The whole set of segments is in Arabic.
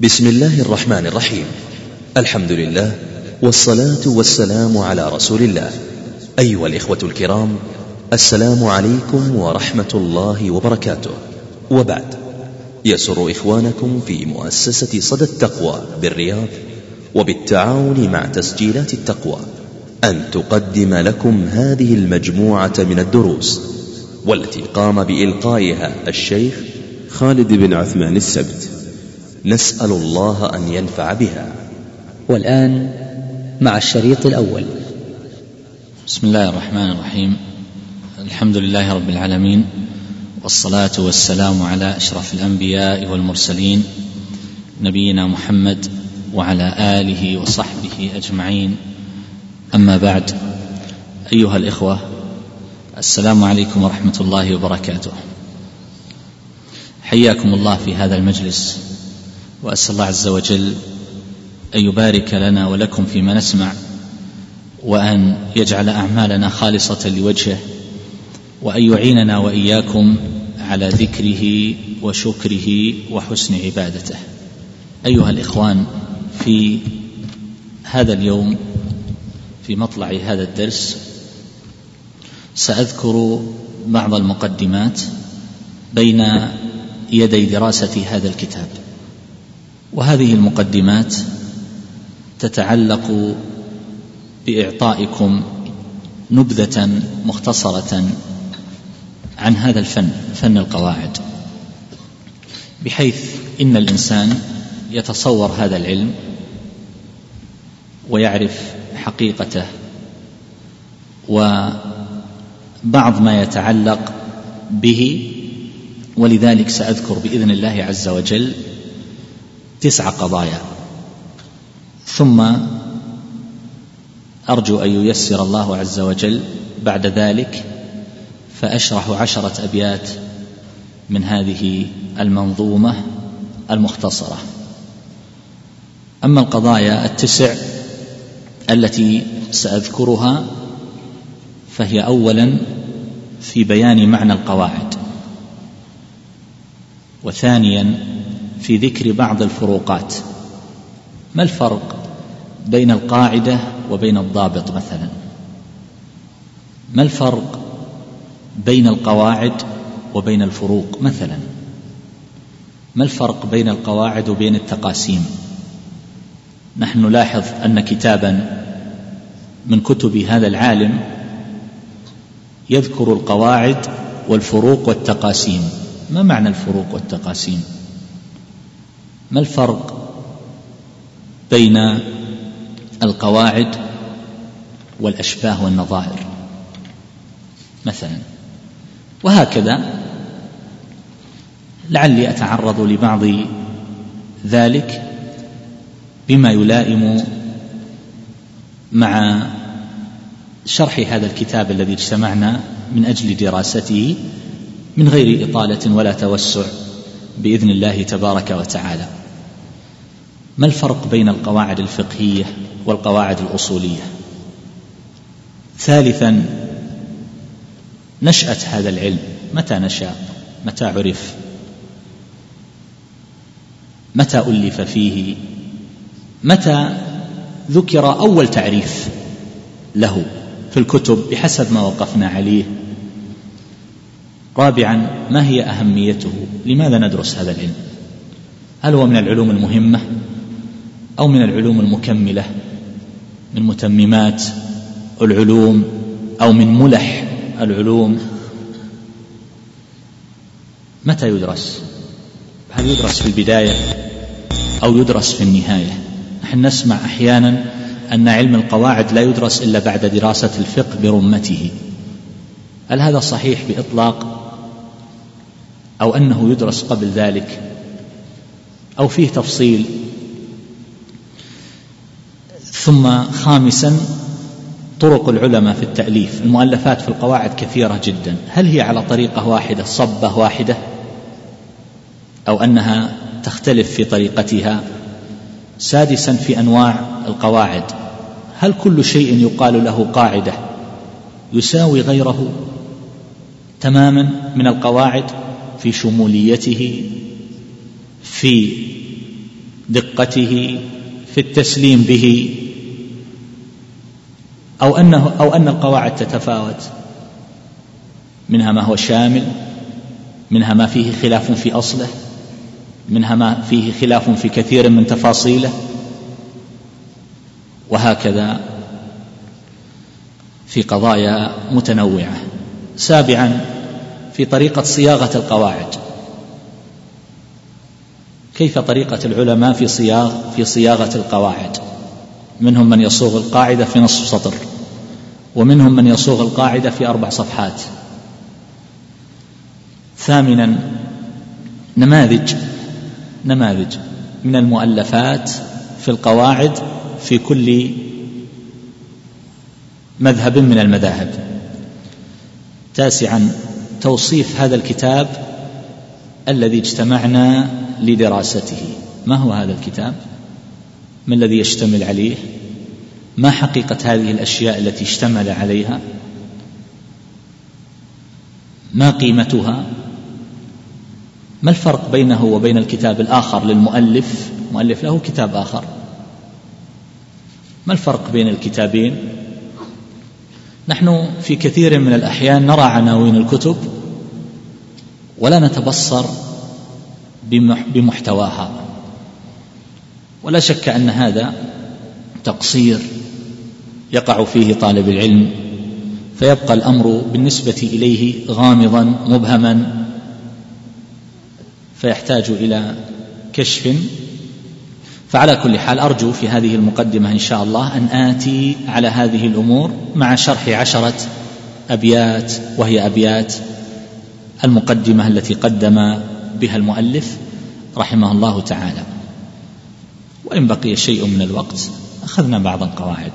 بسم الله الرحمن الرحيم الحمد لله والصلاة والسلام على رسول الله أيها الإخوة الكرام السلام عليكم ورحمة الله وبركاته وبعد يسر إخوانكم في مؤسسة صدى التقوى بالرياض وبالتعاون مع تسجيلات التقوى أن تقدم لكم هذه المجموعة من الدروس والتي قام بإلقائها الشيخ خالد بن عثمان السبت نسأل الله أن ينفع بها. والآن مع الشريط الأول. بسم الله الرحمن الرحيم. الحمد لله رب العالمين والصلاة والسلام على أشرف الأنبياء والمرسلين نبينا محمد وعلى آله وصحبه أجمعين. أما بعد أيها الإخوة السلام عليكم ورحمة الله وبركاته. حياكم الله في هذا المجلس. وأسأل الله عز وجل أن يبارك لنا ولكم فيما نسمع وأن يجعل أعمالنا خالصة لوجهه وأن يعيننا وإياكم على ذكره وشكره وحسن عبادته. أيها الإخوان في هذا اليوم في مطلع هذا الدرس سأذكر بعض المقدمات بين يدي دراسة هذا الكتاب. وهذه المقدمات تتعلق بإعطائكم نبذة مختصرة عن هذا الفن فن القواعد. بحيث إن الإنسان يتصور هذا العلم ويعرف حقيقته وبعض ما يتعلق به ولذلك سأذكر بإذن الله عز وجل تسع قضايا. ثم أرجو أن ييسر الله عز وجل بعد ذلك فأشرح عشرة أبيات من هذه المنظومة المختصرة. أما القضايا التسع التي سأذكرها فهي اولا في بيان معنى القواعد وثانيا في ذكر بعض الفروقات. ما الفرق بين القاعدة وبين الضابط مثلا؟ ما الفرق بين القواعد وبين الفروق مثلا؟ ما الفرق بين القواعد وبين التقاسيم؟ نحن نلاحظ أن كتابا من كتب هذا العالم يذكر القواعد والفروق والتقاسيم. ما معنى الفروق والتقاسيم؟ ما الفرق بين القواعد والأشباه والنظائر؟ مثلا وهكذا لعلي أتعرض لبعض ذلك بما يلائم مع شرح هذا الكتاب الذي اجتمعنا من أجل دراسته من غير إطالة ولا توسع. بإذن الله تبارك وتعالى. ما الفرق بين القواعد الفقهية والقواعد الأصولية؟ ثالثا نشاه هذا العلم. متى نشأ؟ متى عرف؟ متى ألف فيه؟ متى ذكر أول تعريف له في الكتب بحسب ما وقفنا عليه؟ رابعا ما هي أهميته؟ لماذا ندرس هذا العلم؟ هل هو من العلوم المهمة أو من العلوم المكملة؟ من متممات العلوم أو من ملح العلوم؟ متى يدرس؟ هل يدرس في البداية أو يدرس في النهاية؟ نحن نسمع أحيانا أن علم القواعد لا يدرس إلا بعد دراسة الفقه برمته. هل هذا صحيح بإطلاق؟ أو أنه يدرس قبل ذلك أو فيه تفصيل. ثم خامسا طرق العلماء في التأليف. المؤلفات في القواعد كثيرة جدا. هل هي على طريقة واحدة صبة واحدة أو أنها تختلف في طريقتها؟ سادسا في أنواع القواعد. هل كل شيء يقال له قاعدة يساوي غيره تماما من القواعد؟ في شموليته في دقته في التسليم به أو أنه أو أن القواعد تتفاوت. منها ما هو شامل منها ما فيه خلاف في أصله منها ما فيه خلاف في كثير من تفاصيله. وهكذا في قضايا متنوعة. سابعا في طريقة صياغة القواعد. كيف طريقة العلماء في صياغ في صياغة القواعد؟ منهم من يصوغ القاعدة في نصف سطر ومنهم من يصوغ القاعدة في أربع صفحات. ثامنا نماذج نماذج من المؤلفات في القواعد في كل مذهب من المذاهب. تاسعا توصيف هذا الكتاب الذي اجتمعنا لدراسته. ما هو هذا الكتاب؟ ما الذي يشتمل عليه؟ ما حقيقة هذه الأشياء التي اشتمل عليها؟ ما قيمتها؟ ما الفرق بينه وبين الكتاب الآخر للمؤلف؟ مؤلف له كتاب آخر. ما الفرق بين الكتابين؟ نحن في كثير من الأحيان نرى عناوين الكتب ولا نتبصر بمحتواها. ولا شك أن هذا تقصير يقع فيه طالب العلم فيبقى الأمر بالنسبة إليه غامضا مبهما فيحتاج إلى كشف فعلى كل حال أرجو في هذه المقدمة إن شاء الله أن آتي على هذه الأمور مع شرح عشرة أبيات وهي أبيات المقدمة التي قدم بها المؤلف رحمه الله تعالى. وإن بقي شيء من الوقت أخذنا بعض القواعد.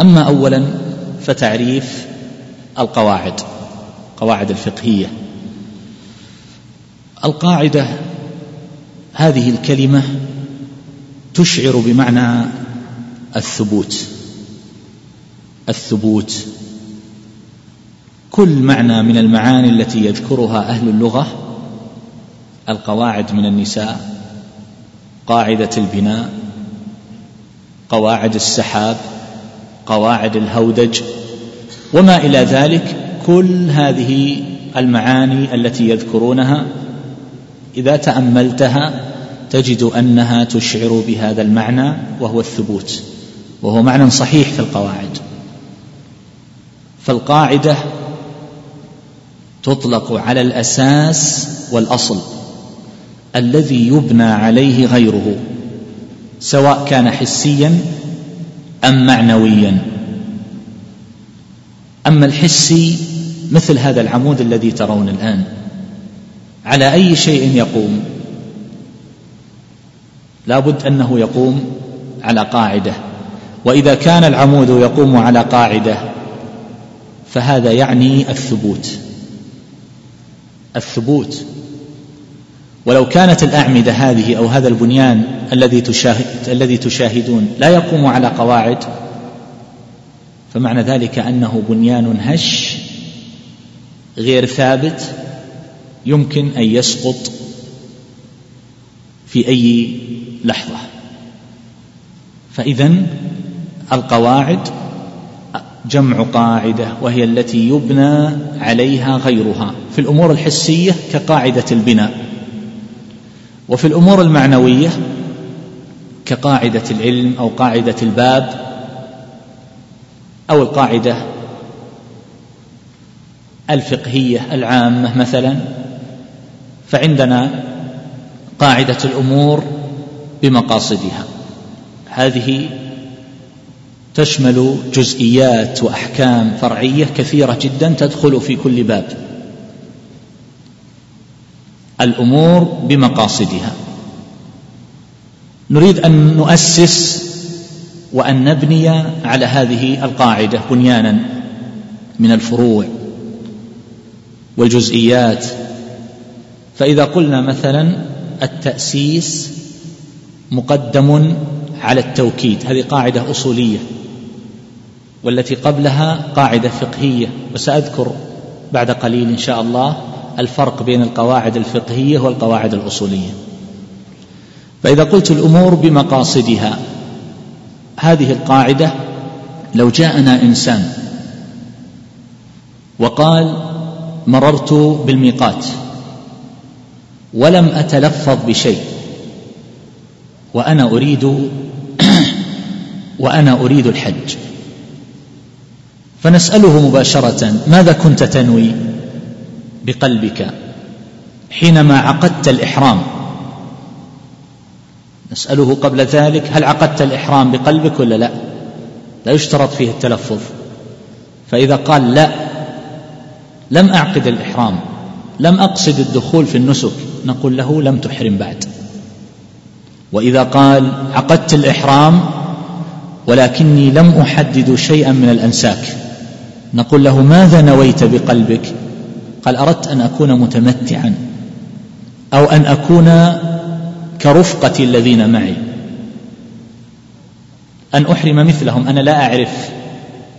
أما اولا فتعريف القواعد قواعد الفقهية. القاعدة هذه الكلمة تشعر بمعنى الثبوت. الثبوت. كل معنى من المعاني التي يذكرها أهل اللغة القواعد من النساء قاعدة البناء قواعد السحاب قواعد الهودج وما إلى ذلك كل هذه المعاني التي يذكرونها إذا تأملتها تجد أنها تشعر بهذا المعنى وهو الثبوت وهو معنى صحيح في القواعد. فالقاعدة تطلق على الأساس والأصل الذي يبنى عليه غيره سواء كان حسيا أم معنويا. أما الحسي مثل هذا العمود الذي ترون الآن على أي شيء يقوم؟ لابد أنه يقوم على قاعدة. وإذا كان العمود يقوم على قاعدة فهذا يعني الثبوت. الثبوت. ولو كانت الأعمدة هذه أو هذا البنيان الذي تشاهد الذي تشاهدون لا يقوم على قواعد فمعنى ذلك أنه بنيان هش غير ثابت يمكن أن يسقط في أي لحظة. فاذا القواعد جمع قاعدة وهي التي يبنى عليها غيرها في الأمور الحسية كقاعدة البناء وفي الأمور المعنوية كقاعدة العلم أو قاعدة الباب أو القاعدة الفقهية العامة مثلا. فعندنا قاعدة الأمور بمقاصدها. هذه تشمل جزئيات وأحكام فرعية كثيرة جدا تدخل في كل باب. الأمور بمقاصدها. نريد أن نؤسس وأن نبني على هذه القاعدة بنيانا من الفروع والجزئيات. فإذا قلنا مثلا التأسيس مقدم على التوكيد هذه قاعدة أصولية والتي قبلها قاعدة فقهية وسأذكر بعد قليل إن شاء الله الفرق بين القواعد الفقهية والقواعد الأصولية. فإذا قلت الأمور بمقاصدها هذه القاعدة لو جاءنا إنسان وقال مررت بالميقات ولم أتلفظ بشيء. وأنا أريد وأنا أريد الحج. فنسأله مباشرة ماذا كنت تنوي بقلبك حينما عقدت الإحرام؟ نسأله قبل ذلك هل عقدت الإحرام بقلبك ولا لا؟ لا يشترط فيه التلفظ. فإذا قال لا لم أعقد الإحرام لم أقصد الدخول في النسك. نقول له لم تحرم بعد. وإذا قال عقدت الإحرام ولكني لم أحدد شيئا من الأنساك نقول له ماذا نويت بقلبك؟ قال أردت أن أكون متمتعا أو أن أكون كرفقة الذين معي. أن أحرم مثلهم أنا لا أعرف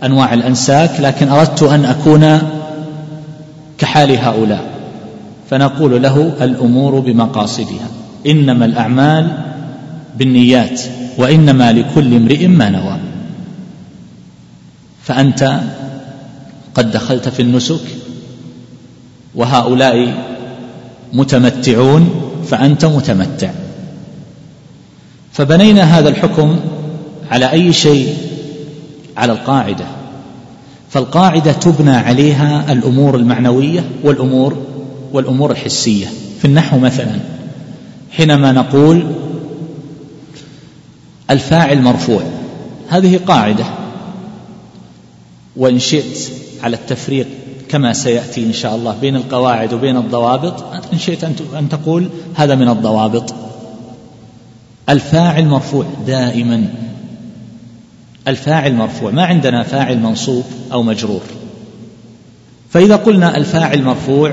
أنواع الأنساك لكن أردت أن أكون كحال هؤلاء. فنقول له الأمور بمقاصدها. إنما الأعمال بالنيات وإنما لكل امرئ ما نوى. فأنت قد دخلت في النسك وهؤلاء متمتعون فأنت متمتع. فبنينا هذا الحكم على أي شيء؟ على القاعدة. فالقاعدة تبنى عليها الأمور المعنوية والأمور والأمور الحسية. في النحو مثلا حينما نقول الفاعل مرفوع هذه قاعدة. وإن شئت على التفريق كما سيأتي إن شاء الله بين القواعد وبين الضوابط إن شئت أن تقول هذا من الضوابط. الفاعل مرفوع دائما. الفاعل مرفوع ما عندنا فاعل منصوب أو مجرور. فإذا قلنا الفاعل مرفوع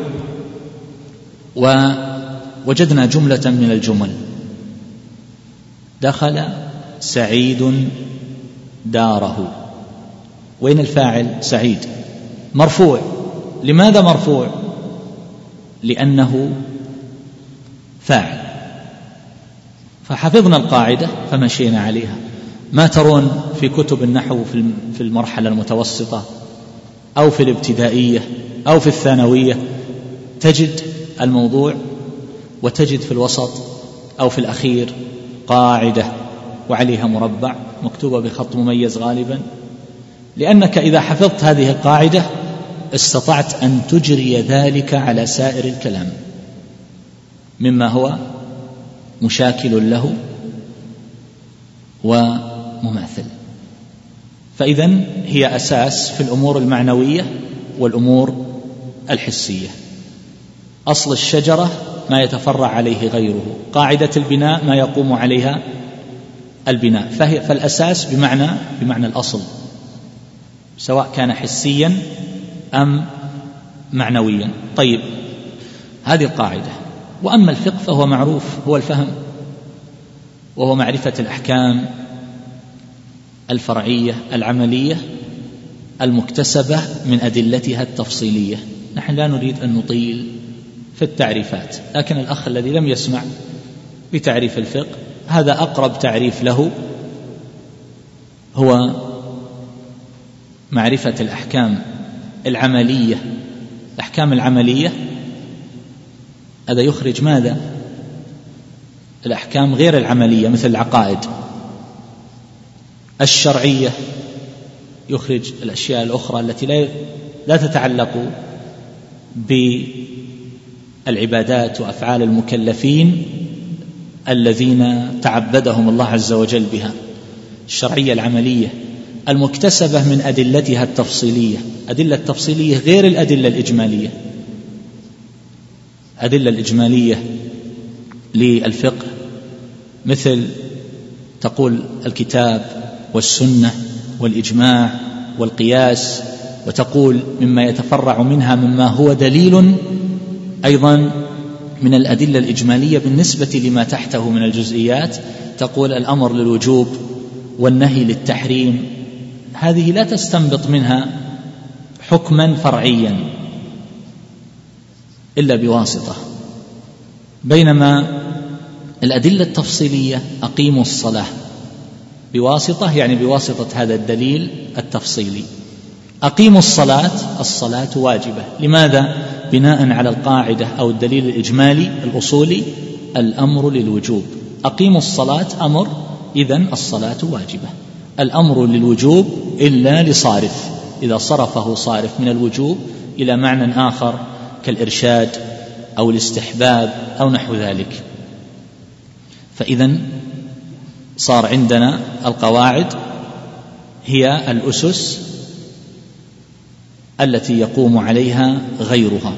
ووجدنا جملة من الجمل. دخل سعيد داره. وين الفاعل سعيد؟ مرفوع. لماذا مرفوع؟ لأنه فاعل. فحفظنا القاعدة فمشينا عليها. ما ترون في كتب النحو في المرحلة المتوسطة أو في الابتدائية أو في الثانوية تجد الموضوع وتجد في الوسط أو في الأخير قاعدة وعليها مربع مكتوبة بخط مميز غالبا. لأنك إذا حفظت هذه القاعدة استطعت أن تجري ذلك على سائر الكلام. مما هو مشاكل له ومماثل. فإذا هي أساس في الأمور المعنوية والأمور الحسية. أصل الشجرة ما يتفرع عليه غيره. قاعدة البناء ما يقوم عليها البناء. فهي فالأساس بمعنى بمعنى الأصل. سواء كان حسيا أم معنويا. طيب هذه القاعدة. وأما الفقه فهو معروف هو الفهم وهو معرفة الأحكام الفرعية العملية المكتسبة من أدلتها التفصيلية. نحن لا نريد أن نطيل. في التعريفات لكن الأخ الذي لم يسمع بتعريف الفقه هذا أقرب تعريف له هو معرفة الأحكام العملية الأحكام العملية هذا يخرج ماذا؟ الأحكام غير العملية مثل العقائد الشرعية يخرج الأشياء الأخرى التي لا لا تتعلق بالعبادات وأفعال المكلفين الذين تعبدهم الله عز وجل بها. الشرعية العملية المكتسبة من أدلتها التفصيلية. أدلة التفصيلية غير الأدلة الإجمالية. أدلة الإجمالية للفقه مثل تقول الكتاب والسنة والإجماع والقياس وتقول مما يتفرع منها مما هو دليل أيضا من الأدلة الإجمالية بالنسبة لما تحته من الجزئيات تقول الأمر للوجوب والنهي للتحريم. هذه لا تستنبط منها حكما فرعيا إلا بواسطة. بينما الأدلة التفصيلية أقيموا الصلاة بواسطة يعني بواسطة هذا الدليل التفصيلي. أقيموا الصلاة الصلاة واجبة. لماذا؟ بناء على القاعدة أو الدليل الإجمالي الأصولي الأمر للوجوب. أقيموا الصلاة أمر إذا الصلاة واجبة. الأمر للوجوب إلا لصارف. إذا صرفه صارف من الوجوب إلى معنى آخر كالإرشاد أو الاستحباب أو نحو ذلك. فإذا صار عندنا القواعد هي الأسس التي يقوم عليها غيرها.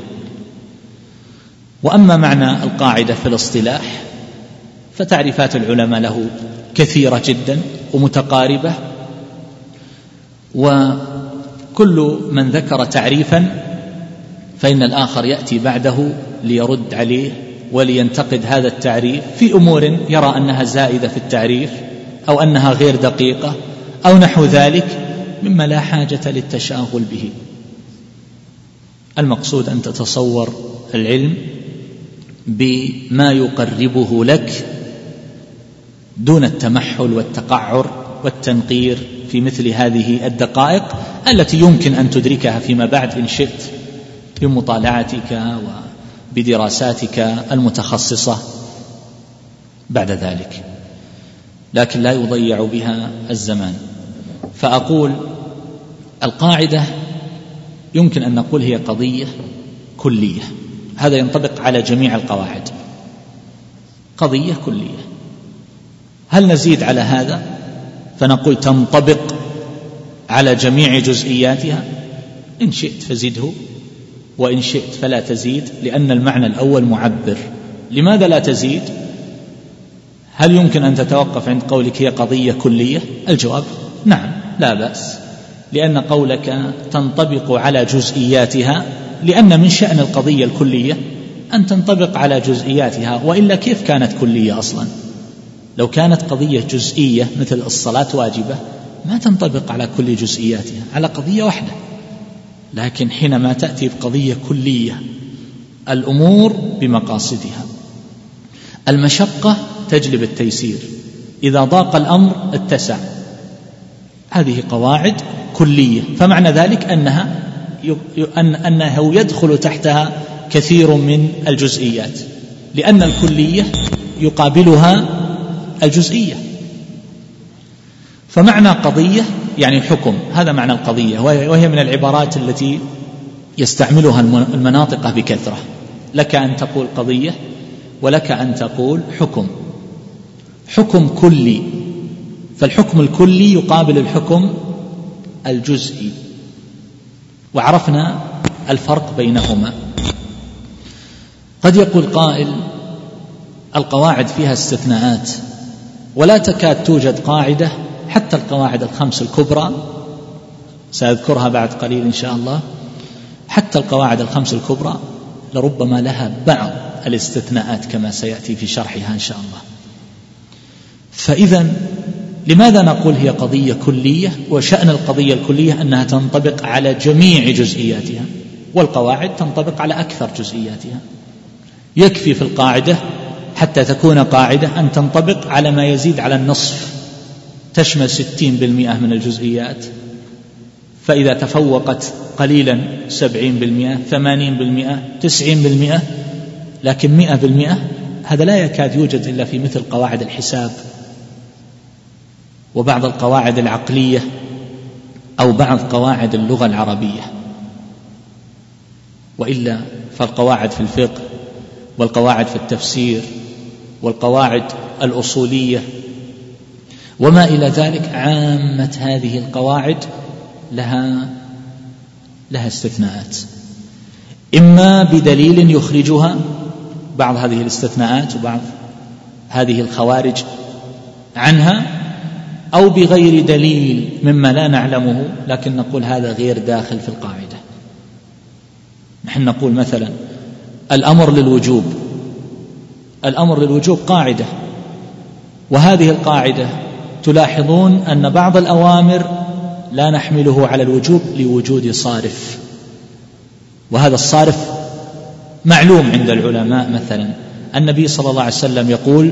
وأما معنى القاعدة في الاصطلاح فتعريفات العلماء له كثيرة جدا ومتقاربة وكل من ذكر تعريفا فإن الآخر يأتي بعده ليرد عليه ولينتقد هذا التعريف في أمور يرى أنها زائدة في التعريف أو أنها غير دقيقة أو نحو ذلك مما لا حاجة للتشاغل به. المقصود أن تتصور العلم بما يقربه لك دون التمحل والتقعر والتنقير في مثل هذه الدقائق التي يمكن أن تدركها فيما بعد إن شئت بمطالعتك وبدراساتك المتخصصة بعد ذلك. لكن لا يضيع بها الزمان. فأقول القاعدة يمكن أن نقول هي قضية كلية. هذا ينطبق على جميع القواعد. قضية كلية. هل نزيد على هذا؟ فنقول تنطبق على جميع جزئياتها. إن شئت فزده وإن شئت فلا تزيد لأن المعنى الأول معبر. لماذا لا تزيد؟ هل يمكن أن تتوقف عند قولك هي قضية كلية؟ الجواب نعم لا بأس. لأن قولك تنطبق على جزئياتها لأن من شأن القضية الكلية أن تنطبق على جزئياتها وإلا كيف كانت كلية أصلا؟ لو كانت قضية جزئية مثل الصلاة واجبة ما تنطبق على كل جزئياتها على قضية واحدة. لكن حينما تأتي بقضية كلية الأمور بمقاصدها. المشقة تجلب التيسير. إذا ضاق الأمر اتسع. هذه قواعد كلية. فمعنى ذلك أنها أن أنه يدخل تحتها كثير من الجزئيات لأن الكلية يقابلها الجزئية. فمعنى قضية يعني حكم هذا معنى القضية وهي من العبارات التي يستعملها المناطق بكثرة. لك أن تقول قضية ولك أن تقول حكم. حكم كلي. فالحكم الكلي يقابل الحكم الجزئي. وعرفنا الفرق بينهما. قد يقول قائل القواعد فيها استثناءات ولا تكاد توجد قاعدة حتى القواعد الخمس الكبرى سأذكرها بعد قليل إن شاء الله حتى القواعد الخمس الكبرى لربما لها بعض الاستثناءات كما سيأتي في شرحها إن شاء الله. فاذا لماذا نقول هي قضية كلية وشأن القضية الكلية أنها تنطبق على جميع جزئياتها والقواعد تنطبق على أكثر جزئياتها؟ يكفي في القاعدة حتى تكون قاعدة أن تنطبق على ما يزيد على النصف تشمل ستين بالمئة من الجزئيات. فإذا تفوقت قليلا سبعين بالمئة ثمانين بالمئة تسعين بالمئة لكن مئة بالمئة هذا لا يكاد يوجد إلا في مثل قواعد الحساب. وبعض القواعد العقلية أو بعض قواعد اللغة العربية. وإلا فالقواعد في الفقه والقواعد في التفسير والقواعد الأصولية. وما إلى ذلك عامة هذه القواعد لها لها استثناءات. إما بدليل يخرجها بعض هذه الاستثناءات وبعض هذه الخوارج عنها أو بغير دليل مما لا نعلمه لكن نقول هذا غير داخل في القاعدة. نحن نقول مثلا الأمر للوجوب. الأمر للوجوب قاعدة. وهذه القاعدة تلاحظون أن بعض الأوامر لا نحمله على الوجوب لوجود صارف. وهذا الصارف معلوم عند العلماء مثلا. النبي صلى الله عليه وسلم يقول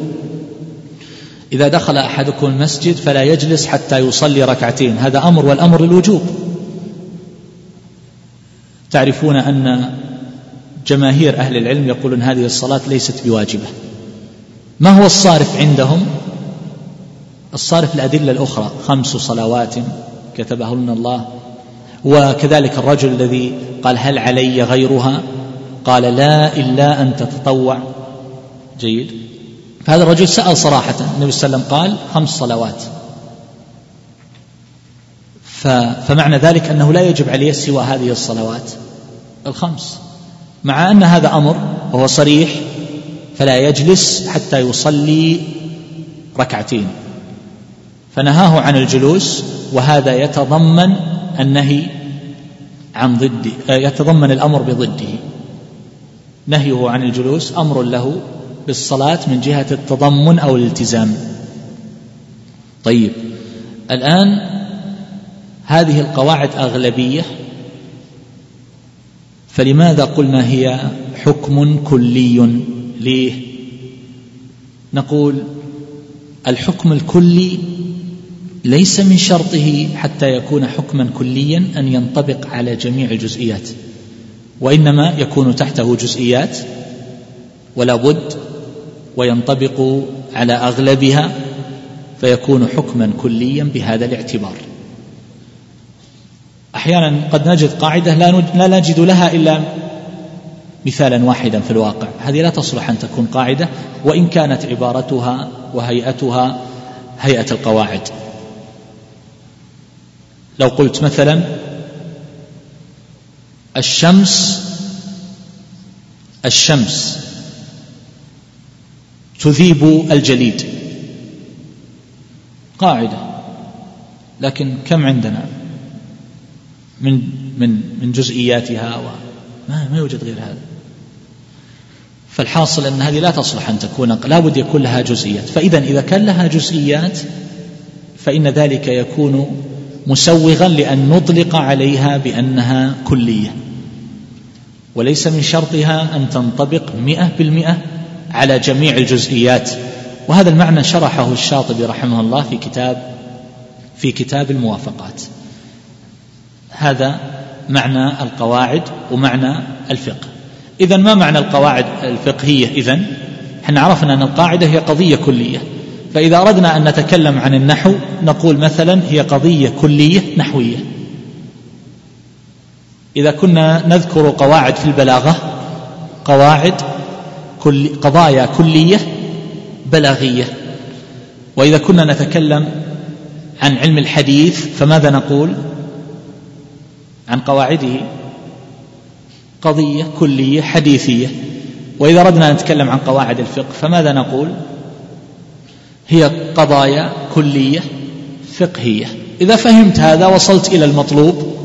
إذا دخل أحدكم المسجد فلا يجلس حتى يصلي ركعتين. هذا أمر والأمر للوجوب. تعرفون أن جماهير أهل العلم يقولون هذه الصلاة ليست بواجبة. ما هو الصارف عندهم؟ الصارف الأدلة الأخرى خمس صلوات كتبهن الله. وكذلك الرجل الذي قال هل علي غيرها؟ قال لا إلا أن تتطوع. جيد. فهذا الرجل سأل صراحة النبي صلى الله عليه وسلم قال خمس صلوات. فمعنى ذلك أنه لا يجب عليه سوى هذه الصلوات الخمس. مع أن هذا أمر وهو صريح فلا يجلس حتى يصلي ركعتين. فنهاه عن الجلوس وهذا يتضمن النهي عن ضد يتضمن الأمر بضده. نهيه عن الجلوس أمر له بالصلاة من جهة التضمن أو الالتزام. طيب الآن هذه القواعد أغلبية فلماذا قلنا هي حكم كلي؟ ليه؟ نقول الحكم الكلي ليس من شرطه حتى يكون حكما كليا أن ينطبق على جميع الجزئيات وإنما يكون تحته جزئيات ولا بد وينطبق على أغلبها فيكون حكما كليا بهذا الاعتبار. أحيانا قد نجد قاعدة لا نجد لها إلا مثالا واحدا في الواقع. هذه لا تصلح أن تكون قاعدة وإن كانت عبارتها وهيئتها هيئة القواعد. لو قلت مثلا الشمس الشمس تذيب الجليد. قاعدة. لكن كم عندنا من من من جزئياتها و ما ما يوجد غير هذا. فالحاصل أن هذه لا تصلح أن تكون لا بد يكون لها جزئيات. فإذا إذا كان لها جزئيات فإن ذلك يكون مسوغا لأن نطلق عليها بأنها كلية. وليس من شرطها أن تنطبق مئة بالمئة على جميع الجزئيات. وهذا المعنى شرحه الشاطبي رحمه الله في كتاب في كتاب الموافقات. هذا معنى القواعد ومعنى الفقه. إذا ما معنى القواعد الفقهية إذا إحنا عرفنا أن القاعدة هي قضية كلية. فإذا أردنا أن نتكلم عن النحو نقول مثلا هي قضية كلية نحوية. إذا كنا نذكر قواعد في البلاغة قواعد كل قضايا كلية بلاغية. وإذا كنا نتكلم عن علم الحديث فماذا نقول؟ عن قواعده. قضية كلية حديثية. وإذا أردنا أن نتكلم عن قواعد الفقه فماذا نقول؟ هي قضايا كلية فقهية. إذا فهمت هذا وصلت إلى المطلوب.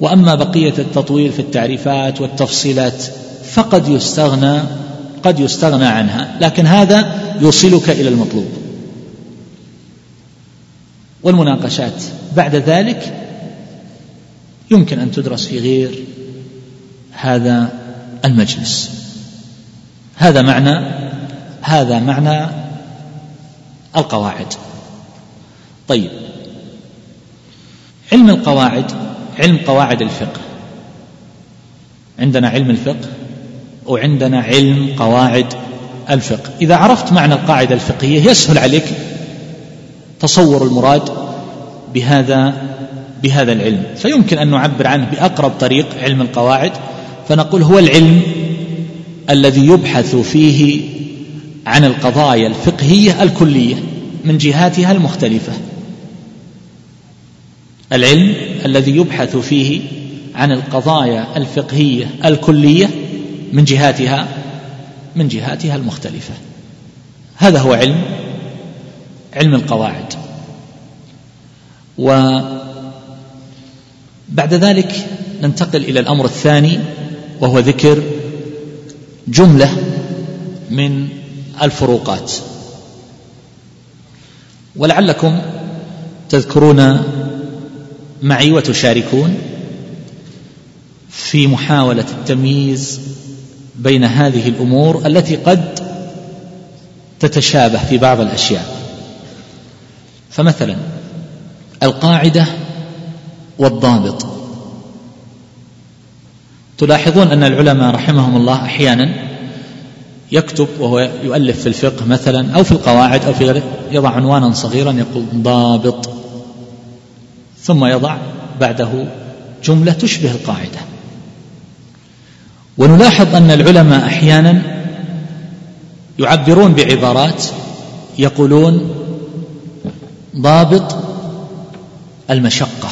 وأما بقية التطويل في التعريفات والتفصيلات فقد يستغنى قد يستغنى عنها لكن هذا يوصلك إلى المطلوب. والمناقشات بعد ذلك يمكن أن تدرس في غير هذا المجلس. هذا معنى هذا معنى القواعد. طيب. علم القواعد علم قواعد الفقه. عندنا علم الفقه وعندنا علم قواعد الفقه. إذا عرفت معنى القاعدة الفقهية يسهل عليك تصور المراد بهذا بهذا العلم. فيمكن أن نعبر عنه بأقرب طريق علم القواعد فنقول هو العلم الذي يبحث فيه عن القضايا الفقهية الكلية من جهاتها المختلفة. العلم الذي يبحث فيه عن القضايا الفقهية الكلية من جهاتها من جهاتها المختلفة. هذا هو علم علم القواعد. وبعد ذلك ننتقل إلى الأمر الثاني وهو ذكر جملة من الفروقات. ولعلكم تذكرون معي وتشاركون في محاولة التمييز بين هذه الأمور التي قد تتشابه في بعض الأشياء. فمثلا القاعدة والضابط. تلاحظون أن العلماء رحمهم الله أحيانا يكتب وهو يؤلف في الفقه مثلا أو في القواعد أو في غيره يضع عنوانا صغيرا يقول ضابط. ثم يضع بعده جملة تشبه القاعدة. ونلاحظ أن العلماء أحيانا يعبرون بعبارات يقولون ضابط المشقة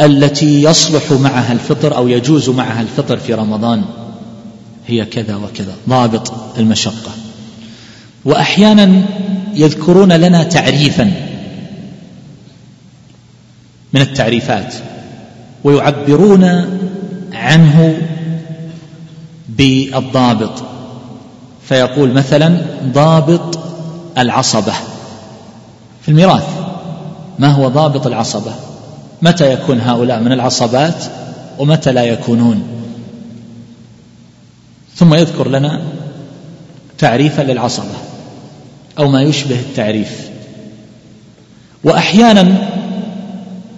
التي يصلح معها الفطر أو يجوز معها الفطر في رمضان هي كذا وكذا ضابط المشقة. وأحيانا يذكرون لنا تعريفا من التعريفات ويعبرون عنه بالضابط. فيقول مثلا ضابط العصبة. في الميراث ما هو ضابط العصبة؟ متى يكون هؤلاء من العصبات ومتى لا يكونون؟ ثم يذكر لنا تعريفا للعصبة أو ما يشبه التعريف. واحيانا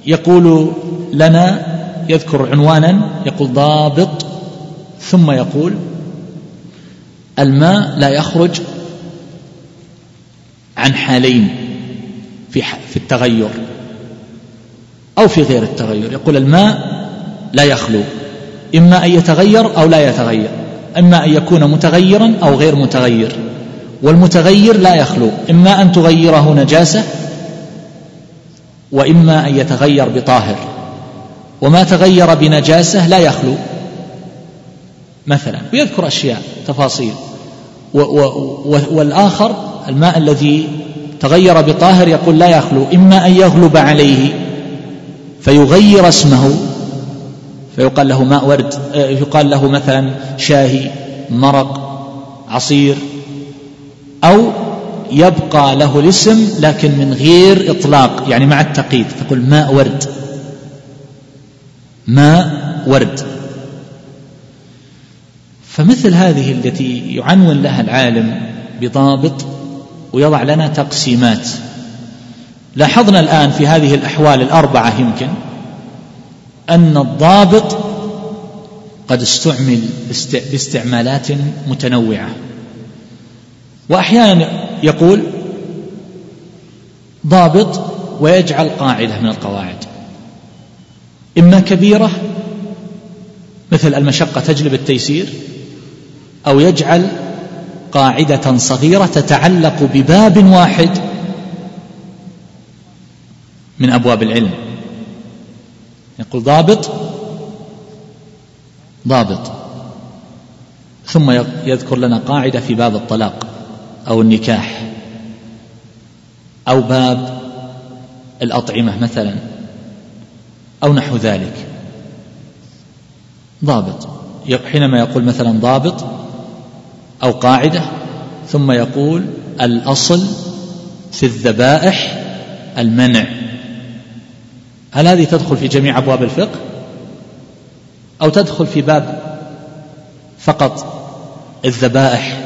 يقول لنا يذكر عنوانا يقول ضابط ثم يقول الماء لا يخرج عن حالين في في التغير أو في غير التغير. يقول الماء لا يخلو إما أن يتغير أو لا يتغير إما أن يكون متغيرا أو غير متغير. والمتغير لا يخلو إما أن تغيره نجاسة وإما أن يتغير بطاهر. وما تغير بنجاسة لا يخلو. مثلا ويذكر أشياء تفاصيل. و و والآخر الماء الذي تغير بطاهر يقول لا يخلو إما أن يغلب عليه فيغير اسمه فيقال له ماء ورد آه، يقال له مثلا شاهي مرق عصير أو يبقى له الاسم لكن من غير إطلاق يعني مع التقييد تقول ماء ورد. ماء ورد. فمثل هذه التي يعنون لها العالم بضابط ويضع لنا تقسيمات. لاحظنا الآن في هذه الأحوال الأربعة يمكن أن الضابط قد استعمل باستعمالات متنوعة. وأحيانا يقول ضابط ويجعل قاعدة من القواعد. إما كبيرة مثل المشقة تجلب التيسير أو يجعل قاعدة صغيرة تتعلق بباب واحد من أبواب العلم. يقول ضابط ضابط. ثم يذكر لنا قاعدة في باب الطلاق أو النكاح أو باب الأطعمة مثلا. أو نحو ذلك. ضابط. حينما يقول مثلا ضابط أو قاعدة ثم يقول الأصل في الذبائح المنع. هل هذه تدخل في جميع أبواب الفقه؟ أو تدخل في باب فقط الذبائح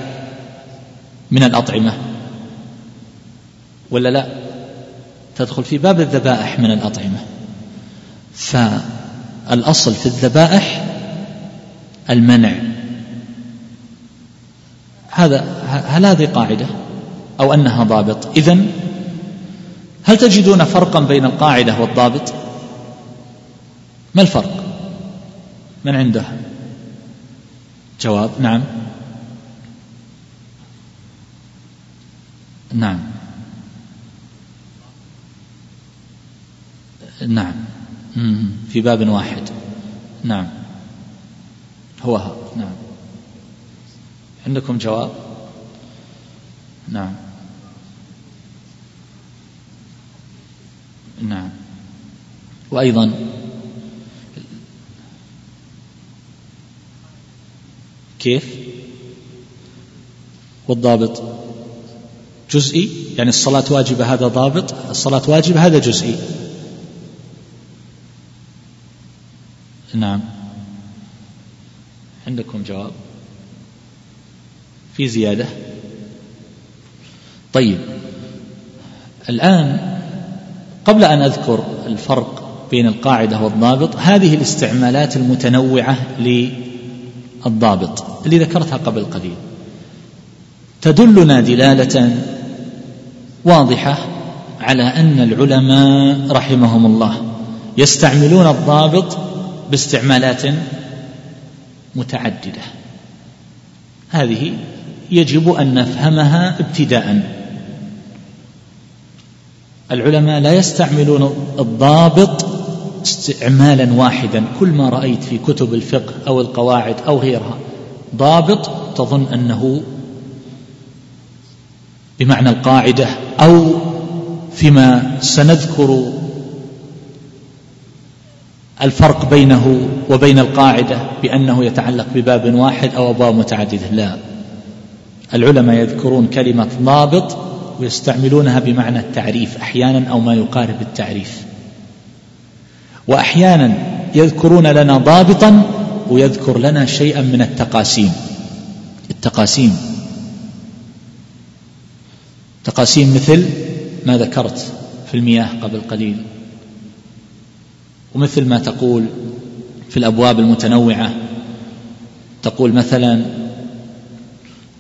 من الأطعمة؟ ولا لا؟ تدخل في باب الذبائح من الأطعمة. فالأصل في الذبائح المنع. هذا هل هذه قاعدة أو أنها ضابط؟ إذن هل تجدون فرقا بين القاعدة والضابط؟ ما الفرق؟ من عنده؟ جواب نعم. نعم. نعم. في باب واحد. نعم. هو ها. نعم. عندكم جواب؟ نعم. نعم. وأيضا كيف؟ والضابط جزئي؟ يعني الصلاة واجبة هذا ضابط الصلاة واجبة هذا جزئي. نعم. عندكم جواب؟ في زيادة؟ طيب. الآن قبل أن أذكر الفرق بين القاعدة والضابط هذه الاستعمالات المتنوعة للضابط اللي ذكرتها قبل قليل. تدلنا دلالة واضحة على أن العلماء رحمهم الله يستعملون الضابط باستعمالات متعددة. هذه يجب أن نفهمها ابتداءً. العلماء لا يستعملون الضابط استعمالا واحدا. كل ما رأيت في كتب الفقه أو القواعد أو غيرها ضابط تظن أنه بمعنى القاعدة أو فيما سنذكر الفرق بينه وبين القاعدة بأنه يتعلق بباب واحد أو أبواب متعددة. لا. العلماء يذكرون كلمة ضابط ويستعملونها بمعنى التعريف أحيانا أو ما يقارب التعريف. واحيانا يذكرون لنا ضابطا ويذكر لنا شيئا من التقاسيم. التقاسيم. تقاسيم مثل ما ذكرت في المياه قبل قليل. ومثل ما تقول في الأبواب المتنوعة تقول مثلا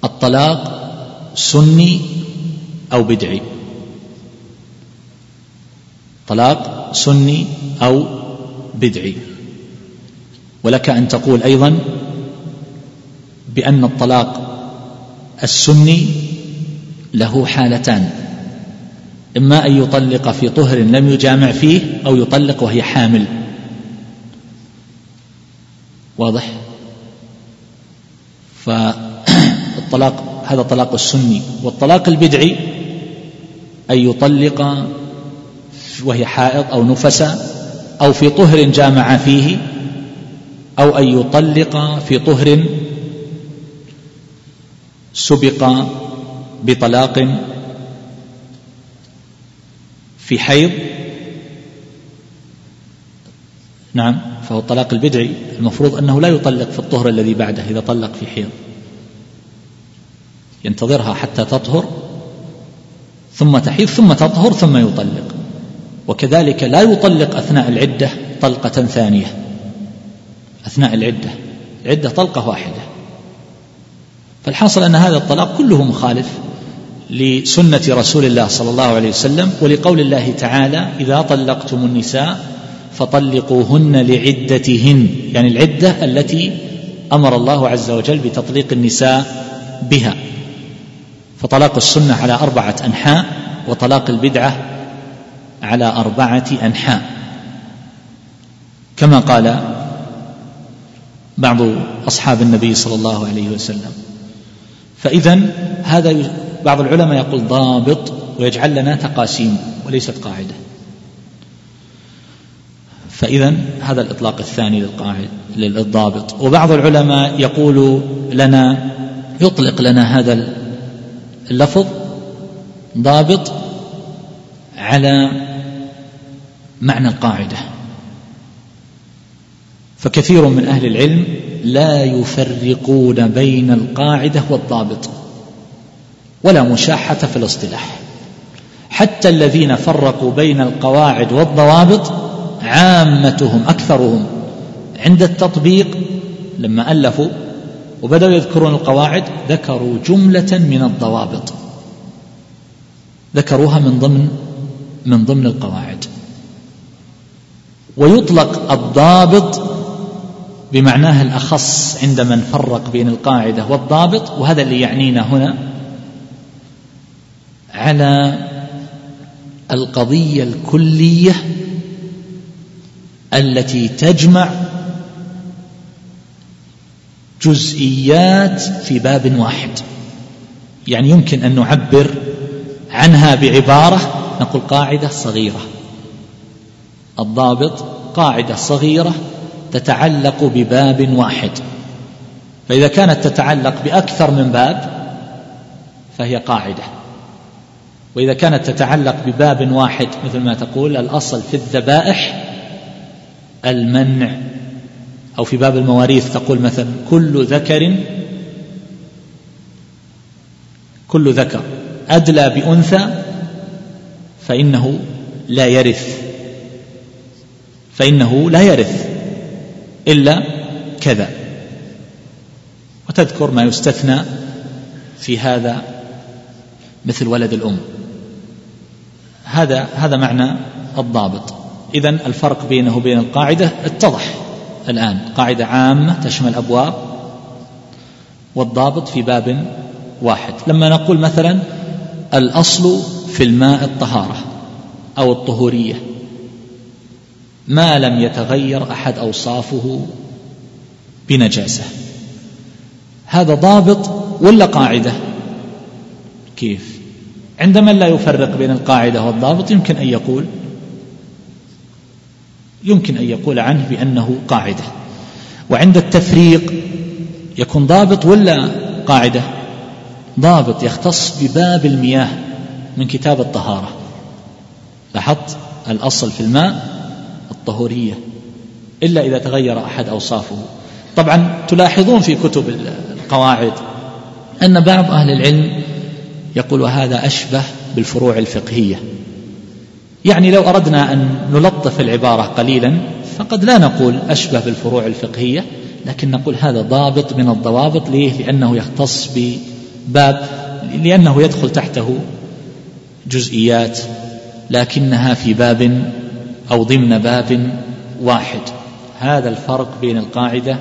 الطلاق سني أو بدعي. طلاق سني أو بدعي. ولك أن تقول أيضا بأن الطلاق السني له حالتان إما أن يطلق في طهر لم يجامع فيه أو يطلق وهي حامل. واضح؟ فالطلاق هذا طلاق السني. والطلاق البدعي أن يطلق وهي حائض أو نفس أو في طهر جامع فيه أو أن يطلق في طهر سبق بطلاق في حيض. نعم فهو الطلاق البدعي. المفروض أنه لا يطلق في الطهر الذي بعده إذا طلق في حيض. ينتظرها حتى تطهر ثم تحيض ثم تطهر ثم يطلق. وكذلك لا يطلق أثناء العدة طلقة ثانية. أثناء العدة. العدة طلقة واحدة. فالحاصل أن هذا الطلاق كله مخالف لسنة رسول الله صلى الله عليه وسلم ولقول الله تعالى إذا طلقتم النساء فطلقوهن لعدتهن. يعني العدة التي أمر الله عز وجل بتطليق النساء بها. فطلاق السنة على أربعة أنحاء وطلاق البدعة على أربعة أنحاء. كما قال بعض أصحاب النبي صلى الله عليه وسلم فاذا هذا بعض العلماء يقول ضابط ويجعل لنا تقاسيم وليست قاعدة. فإذا هذا الإطلاق الثاني للقاعد للضابط. وبعض العلماء يقول لنا يطلق لنا هذا اللفظ ضابط على معنى القاعدة. فكثير من أهل العلم لا يفرقون بين القاعدة والضابط. ولا مشاحة في الاصطلاح. حتى الذين فرقوا بين القواعد والضوابط عامتهم أكثرهم عند التطبيق لما ألفوا وبدأوا يذكرون القواعد ذكروا جملة من الضوابط. ذكروها من ضمن من ضمن القواعد. ويطلق الضابط بمعناه الأخص عند من فرق بين القاعدة والضابط وهذا اللي يعنينا هنا على القضية الكلية التي تجمع جزئيات في باب واحد. يعني يمكن أن نعبر عنها بعبارة نقول قاعدة صغيرة. الضابط قاعدة صغيرة تتعلق بباب واحد. فإذا كانت تتعلق بأكثر من باب فهي قاعدة. وإذا كانت تتعلق بباب واحد مثل ما تقول الأصل في الذبائح المنع. أو في باب المواريث تقول مثلا كل ذكر كل ذكر أدلى بأنثى فإنه لا يرث. فإنه لا يرث إلا كذا. وتذكر ما يستثنى في هذا مثل ولد الأم. هذا هذا معنى الضابط. إذا الفرق بينه وبين القاعدة اتضح الآن. قاعدة عامة تشمل أبواب والضابط في باب واحد. لما نقول مثلا الأصل في الماء الطهارة أو الطهورية ما لم يتغير أحد أوصافه بنجاسة. هذا ضابط ولا قاعدة؟ كيف؟ عند من لا يفرق بين القاعدة والضابط يمكن أن يقول يمكن أن يقول عنه بأنه قاعدة. وعند التفريق يكون ضابط ولا قاعدة؟ ضابط يختص بباب المياه من كتاب الطهارة. لاحظت الأصل في الماء؟ الطهورية. إلا إذا تغير أحد أوصافه. طبعا تلاحظون في كتب القواعد أن بعض أهل العلم يقول هذا أشبه بالفروع الفقهية. يعني لو أردنا أن نلطف العبارة قليلا فقد لا نقول أشبه بالفروع الفقهية لكن نقول هذا ضابط من الضوابط. ليه؟ لأنه يختص بباب لأنه يدخل تحته جزئيات لكنها في باب أو ضمن باب واحد. هذا الفرق بين القاعدة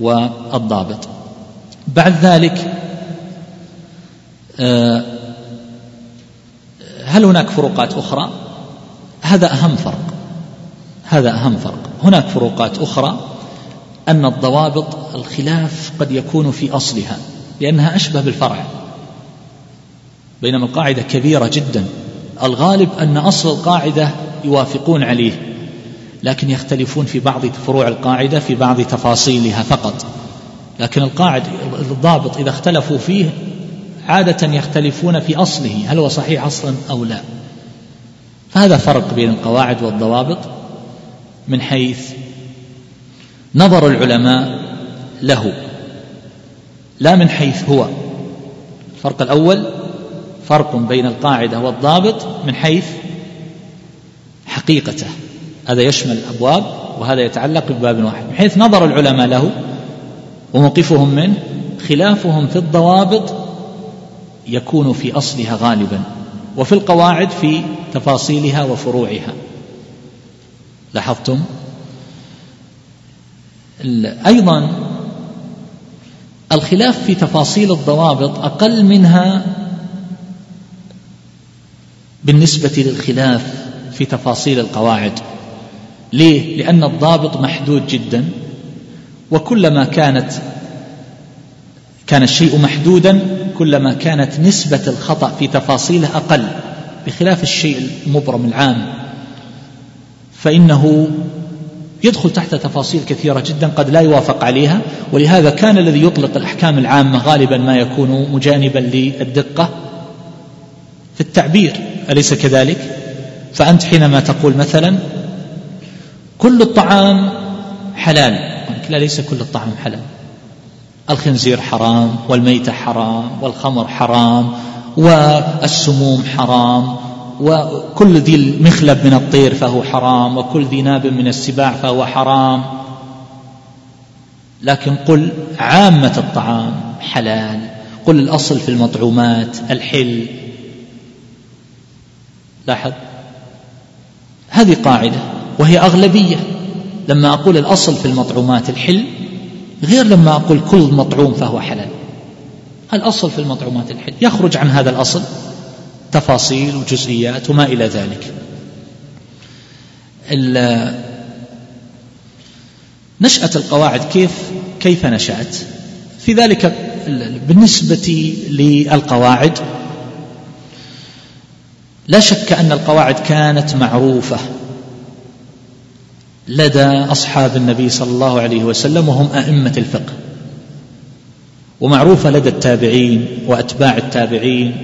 والضابط. بعد ذلك هل هناك فروقات أخرى؟ هذا أهم فرق هذا أهم فرق. هناك فروقات أخرى أن الضوابط الخلاف قد يكون في أصلها لأنها أشبه بالفرع. بينما القاعدة كبيرة جدا. الغالب أن أصل القاعدة يوافقون عليه لكن يختلفون في بعض فروع القاعدة في بعض تفاصيلها فقط. لكن القاعد الضابط إذا اختلفوا فيه عادة يختلفون في أصله هل هو صحيح أصلا أو لا. فهذا فرق بين القواعد والضوابط من حيث نظر العلماء له لا من حيث هو. الفرق الأول فرق بين القاعدة والضابط من حيث حقيقته. هذا يشمل الأبواب وهذا يتعلق بباب واحد. من حيث نظر العلماء له وموقفهم منه خلافهم في الضوابط يكون في أصلها غالبا وفي القواعد في تفاصيلها وفروعها. لاحظتم؟ أيضا الخلاف في تفاصيل الضوابط أقل منها بالنسبة للخلاف في تفاصيل القواعد. ليه؟ لأن الضابط محدود جدا وكلما كانت كان الشيء محدودا كلما كانت نسبة الخطأ في تفاصيله أقل بخلاف الشيء المبرم العام. فإنه يدخل تحت تفاصيل كثيرة جدا قد لا يوافق عليها ولهذا كان الذي يطلق الأحكام العامة غالبا ما يكون مجانبا للدقة في التعبير أليس كذلك؟ فأنت حينما تقول مثلا كل الطعام حلال. لا ليس كل الطعام حلال. الخنزير حرام والميتة حرام والخمر حرام والسموم حرام وكل ذي المخلب من الطير فهو حرام وكل ذي ناب من السباع فهو حرام. لكن قل عامة الطعام حلال قل الأصل في المطعومات الحل. لاحظ؟ هذه قاعدة وهي أغلبية. لما أقول الأصل في المطعومات الحل غير لما أقول كل مطعوم فهو حلال. الأصل في المطعومات الحل يخرج عن هذا الأصل تفاصيل وجزئيات وما إلى ذلك. نشأة القواعد كيف كيف نشأت. في ذلك بالنسبة للقواعد لا شك أن القواعد كانت معروفة. لدى أصحاب النبي صلى الله عليه وسلم وهم أئمة الفقه. ومعروفة لدى التابعين وأتباع التابعين.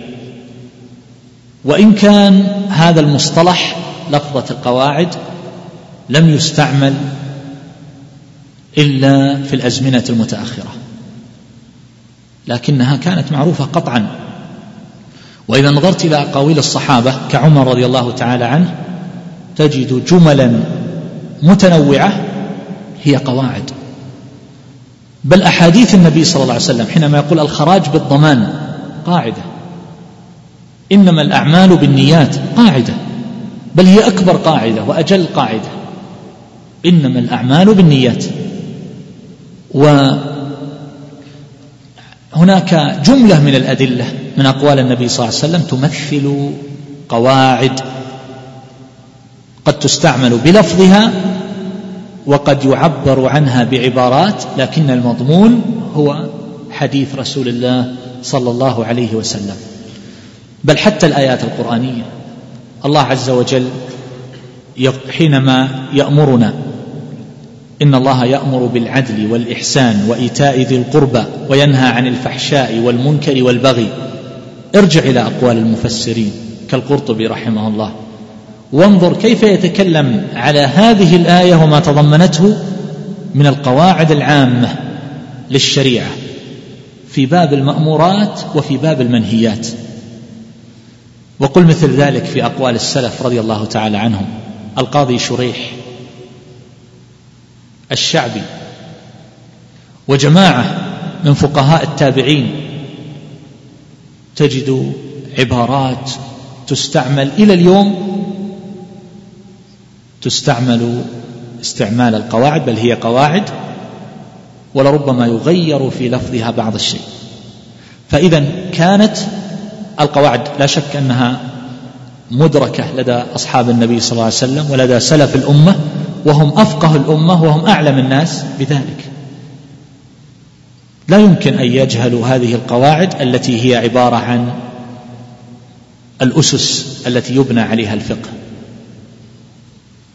وإن كان هذا المصطلح لفظة القواعد لم يستعمل إلا في الأزمنة المتأخرة. لكنها كانت معروفة قطعا. وإذا نظرت إلى أقاويل الصحابة كعمر رضي الله تعالى عنه تجد جملا متنوعة هي قواعد. بل أحاديث النبي صلى الله عليه وسلم حينما يقول الخراج بالضمان قاعدة. إنما الأعمال بالنيات قاعدة. بل هي أكبر قاعدة وأجل قاعدة. إنما الأعمال بالنيات. وهناك جملة من الأدلة من أقوال النبي صلى الله عليه وسلم تمثل قواعد قد تستعمل بلفظها وقد يعبر عنها بعبارات لكن المضمون هو حديث رسول الله صلى الله عليه وسلم. بل حتى الآيات القرآنية. الله عز وجل حينما يأمرنا إن الله يأمر بالعدل والإحسان وإيتاء ذي القربى وينهى عن الفحشاء والمنكر والبغي. ارجع إلى أقوال المفسرين كالقرطبي رحمه الله. وانظر كيف يتكلم على هذه الآية وما تضمنته من القواعد العامة للشريعة في باب المأمورات وفي باب المنهيات. وقل مثل ذلك في أقوال السلف رضي الله تعالى عنهم. القاضي شريح الشعبي وجماعة من فقهاء التابعين. تجد عبارات تستعمل إلى اليوم تستعمل استعمال القواعد بل هي قواعد ولربما يغير في لفظها بعض الشيء. فإذا كانت القواعد لا شك أنها مدركة لدى أصحاب النبي صلى الله عليه وسلم ولدى سلف الأمة وهم أفقه الأمة وهم أعلم الناس بذلك. لا يمكن أن يجهلوا هذه القواعد التي هي عبارة عن الأسس التي يبنى عليها الفقه.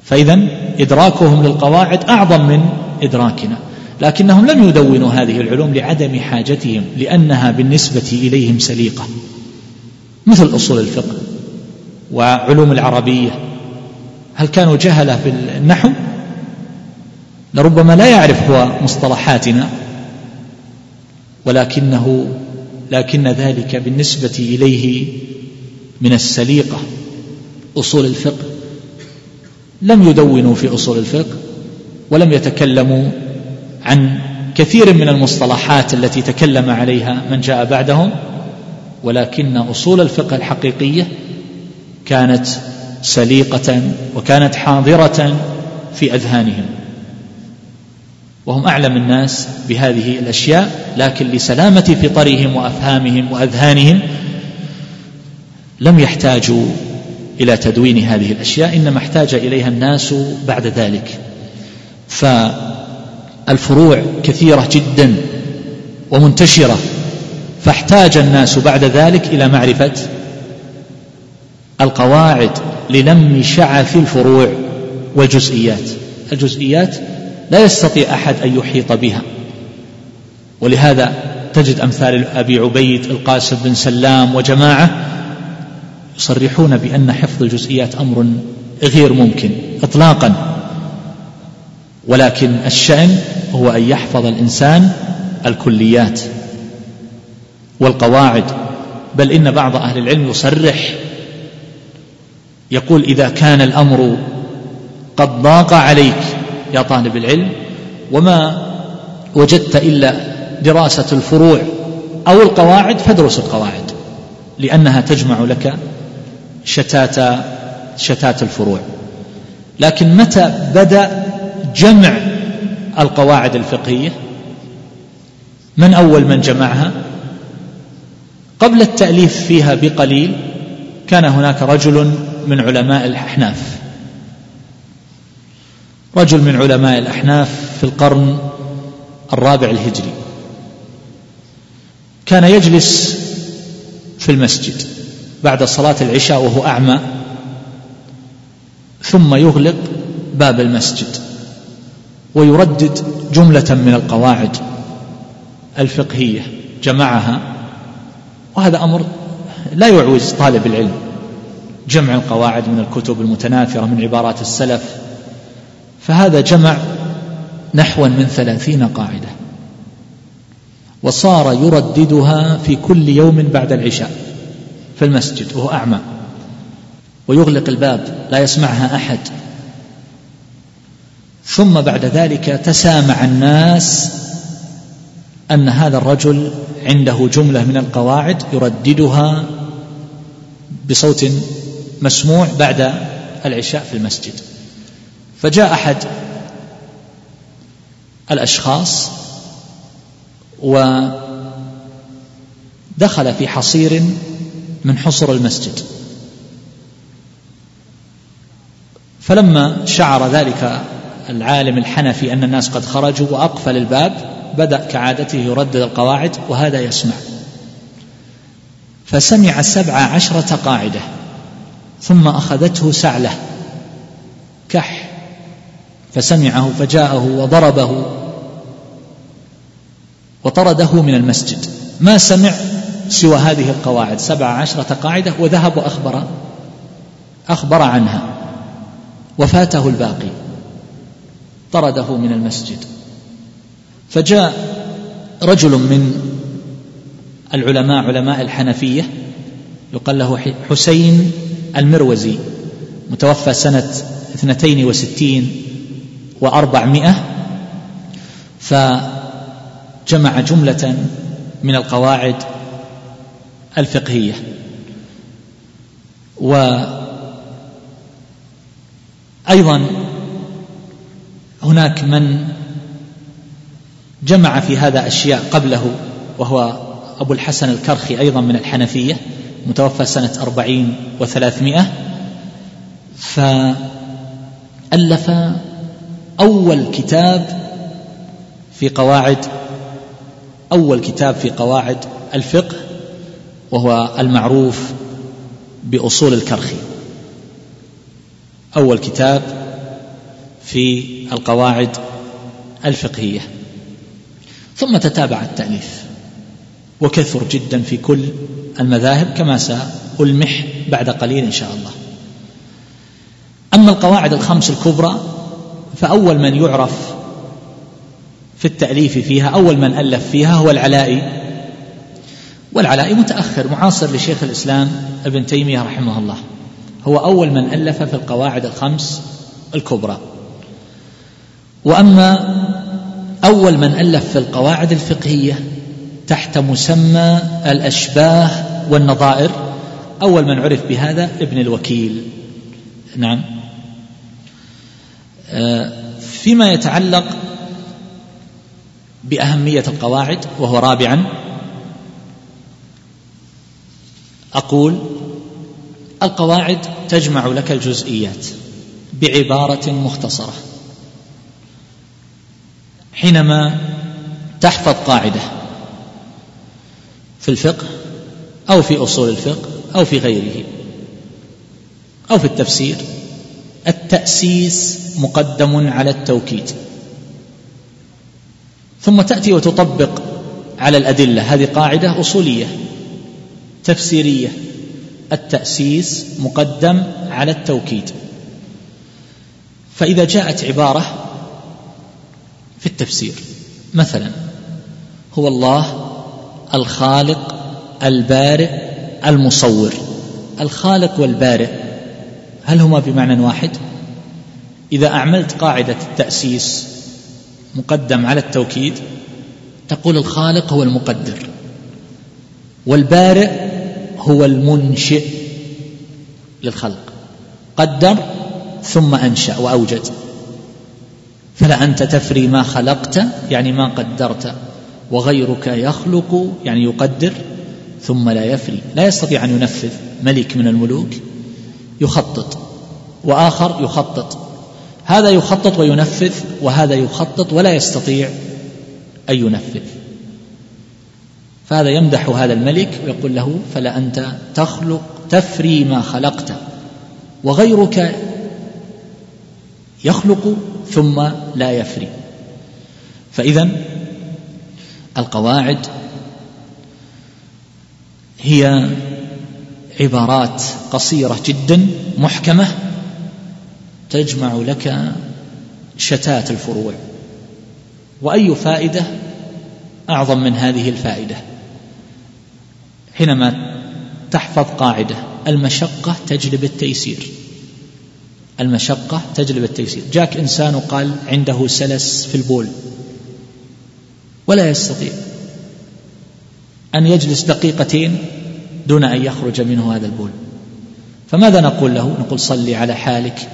فإذا إدراكهم للقواعد أعظم من إدراكنا. لكنهم لم يدونوا هذه العلوم لعدم حاجتهم لأنها بالنسبة إليهم سليقة. مثل أصول الفقه وعلوم العربية. هل كانوا جهلة في النحو؟ لربما لا يعرف هو مصطلحاتنا ولكنه لكن ذلك بالنسبة إليه من السليقة. أصول الفقه لم يدونوا في أصول الفقه ولم يتكلموا عن كثير من المصطلحات التي تكلم عليها من جاء بعدهم ولكن أصول الفقه الحقيقية كانت سليقة وكانت حاضرة في أذهانهم. وهم أعلم الناس بهذه الأشياء لكن لسلامة فطرهم وأفهامهم وأذهانهم لم يحتاجوا إلى تدوين هذه الأشياء إنما احتاج إليها الناس بعد ذلك. فالفروع كثيرة جدا ومنتشرة فاحتاج الناس بعد ذلك إلى معرفة القواعد لنم شعث الفروع والجزئيات. الجزئيات لا يستطيع أحد أن يحيط بها. ولهذا تجد أمثال أبي عبيد القاسم بن سلام وجماعة يصرحون بأن حفظ الجزئيات أمر غير ممكن إطلاقا. ولكن الشأن هو أن يحفظ الإنسان الكليات والقواعد. بل إن بعض أهل العلم يصرح يقول إذا كان الأمر قد ضاق عليك يا طالب العلم وما وجدت إلا دراسة الفروع أو القواعد فادرس القواعد لأنها تجمع لك شتات شتات الفروع. لكن متى بدأ جمع القواعد الفقهية؟ من أول من جمعها؟ قبل التأليف فيها بقليل كان هناك رجل من علماء الأحناف. رجل من علماء الأحناف في القرن الرابع الهجري. كان يجلس في المسجد. بعد صلاة العشاء وهو أعمى ثم يغلق باب المسجد ويردد جملة من القواعد الفقهية جمعها وهذا أمر لا يعوز طالب العلم جمع القواعد من الكتب المتناثرة من عبارات السلف فهذا جمع نحوا من ثلاثين قاعدة وصار يرددها في كل يوم بعد العشاء. في المسجد وهو أعمى ويغلق الباب لا يسمعها أحد. ثم بعد ذلك تسامع الناس أن هذا الرجل عنده جملة من القواعد يرددها بصوت مسموع بعد العشاء في المسجد. فجاء أحد الأشخاص ودخل في حصير من حصر المسجد. فلما شعر ذلك العالم الحنفي أن الناس قد خرجوا وأقفل الباب بدأ كعادته يردد القواعد وهذا يسمع. فسمع سبع عشرة قاعدة ثم أخذته سعلة كح فسمعه فجاءه وضربه وطرده من المسجد. ما سمع سوى هذه القواعد. سبع عشرة قاعدة وذهب وأخبر أخبر عنها. وفاته الباقي. طرده من المسجد. فجاء رجل من العلماء علماء الحنفية يقال له حسين المروزي متوفى سنة اثنتين وستين وأربعمائة. فجمع جملة من القواعد الفقهية. وأيضا هناك من جمع في هذا أشياء قبله وهو أبو الحسن الكرخي أيضا من الحنفية متوفى سنة أربعين وثلاثمائة. فألف أول كتاب في قواعد أول كتاب في قواعد الفقه وهو المعروف بأصول الكرخي أول كتاب في القواعد الفقهية. ثم تتابع التأليف. وكثر جدا في كل المذاهب كما سألمح بعد قليل إن شاء الله. أما القواعد الخمس الكبرى فأول من يعرف في التأليف فيها أول من ألف فيها هو العلائي والعلائي متأخر معاصر لشيخ الإسلام ابن تيمية رحمه الله. هو أول من ألف في القواعد الخمس الكبرى. وأما أول من ألف في القواعد الفقهية تحت مسمى الأشباه والنظائر أول من عرف بهذا ابن الوكيل. نعم. آه، فيما يتعلق بأهمية القواعد وهو رابعا أقول القواعد تجمع لك الجزئيات بعبارة مختصرة. حينما تحفظ قاعدة في الفقه أو في أصول الفقه أو في غيره أو في التفسير التأسيس مقدم على التوكيد. ثم تأتي وتطبق على الأدلة. هذه قاعدة أصولية. تفسيرية. التأسيس مقدم على التوكيد. فإذا جاءت عبارة في التفسير مثلا هو الله الخالق البارئ المصور. الخالق والبارئ هل هما بمعنى واحد؟ إذا أعملت قاعدة التأسيس مقدم على التوكيد تقول الخالق هو المقدر والبارئ هو المنشئ للخلق. قدر ثم أنشأ وأوجد. فلا أنت تفري ما خلقت يعني ما قدرت وغيرك يخلق يعني يقدر ثم لا يفري. لا يستطيع أن ينفذ ملك من الملوك يخطط وآخر يخطط. هذا يخطط وينفذ وهذا يخطط ولا يستطيع أن ينفذ. فهذا يمدح هذا الملك ويقول له فلا أنت تخلق تفري ما خلقت وغيرك يخلق ثم لا يفري. فاذا القواعد هي عبارات قصيرة جدا محكمة تجمع لك شتات الفروع. وأي فائدة أعظم من هذه الفائدة؟ حينما تحفظ قاعدة المشقة تجلب التيسير. المشقة تجلب التيسير. جاك إنسان وقال عنده سلس في البول. ولا يستطيع أن يجلس دقيقتين دون أن يخرج منه هذا البول. فماذا نقول له؟ نقول صلي على حالك.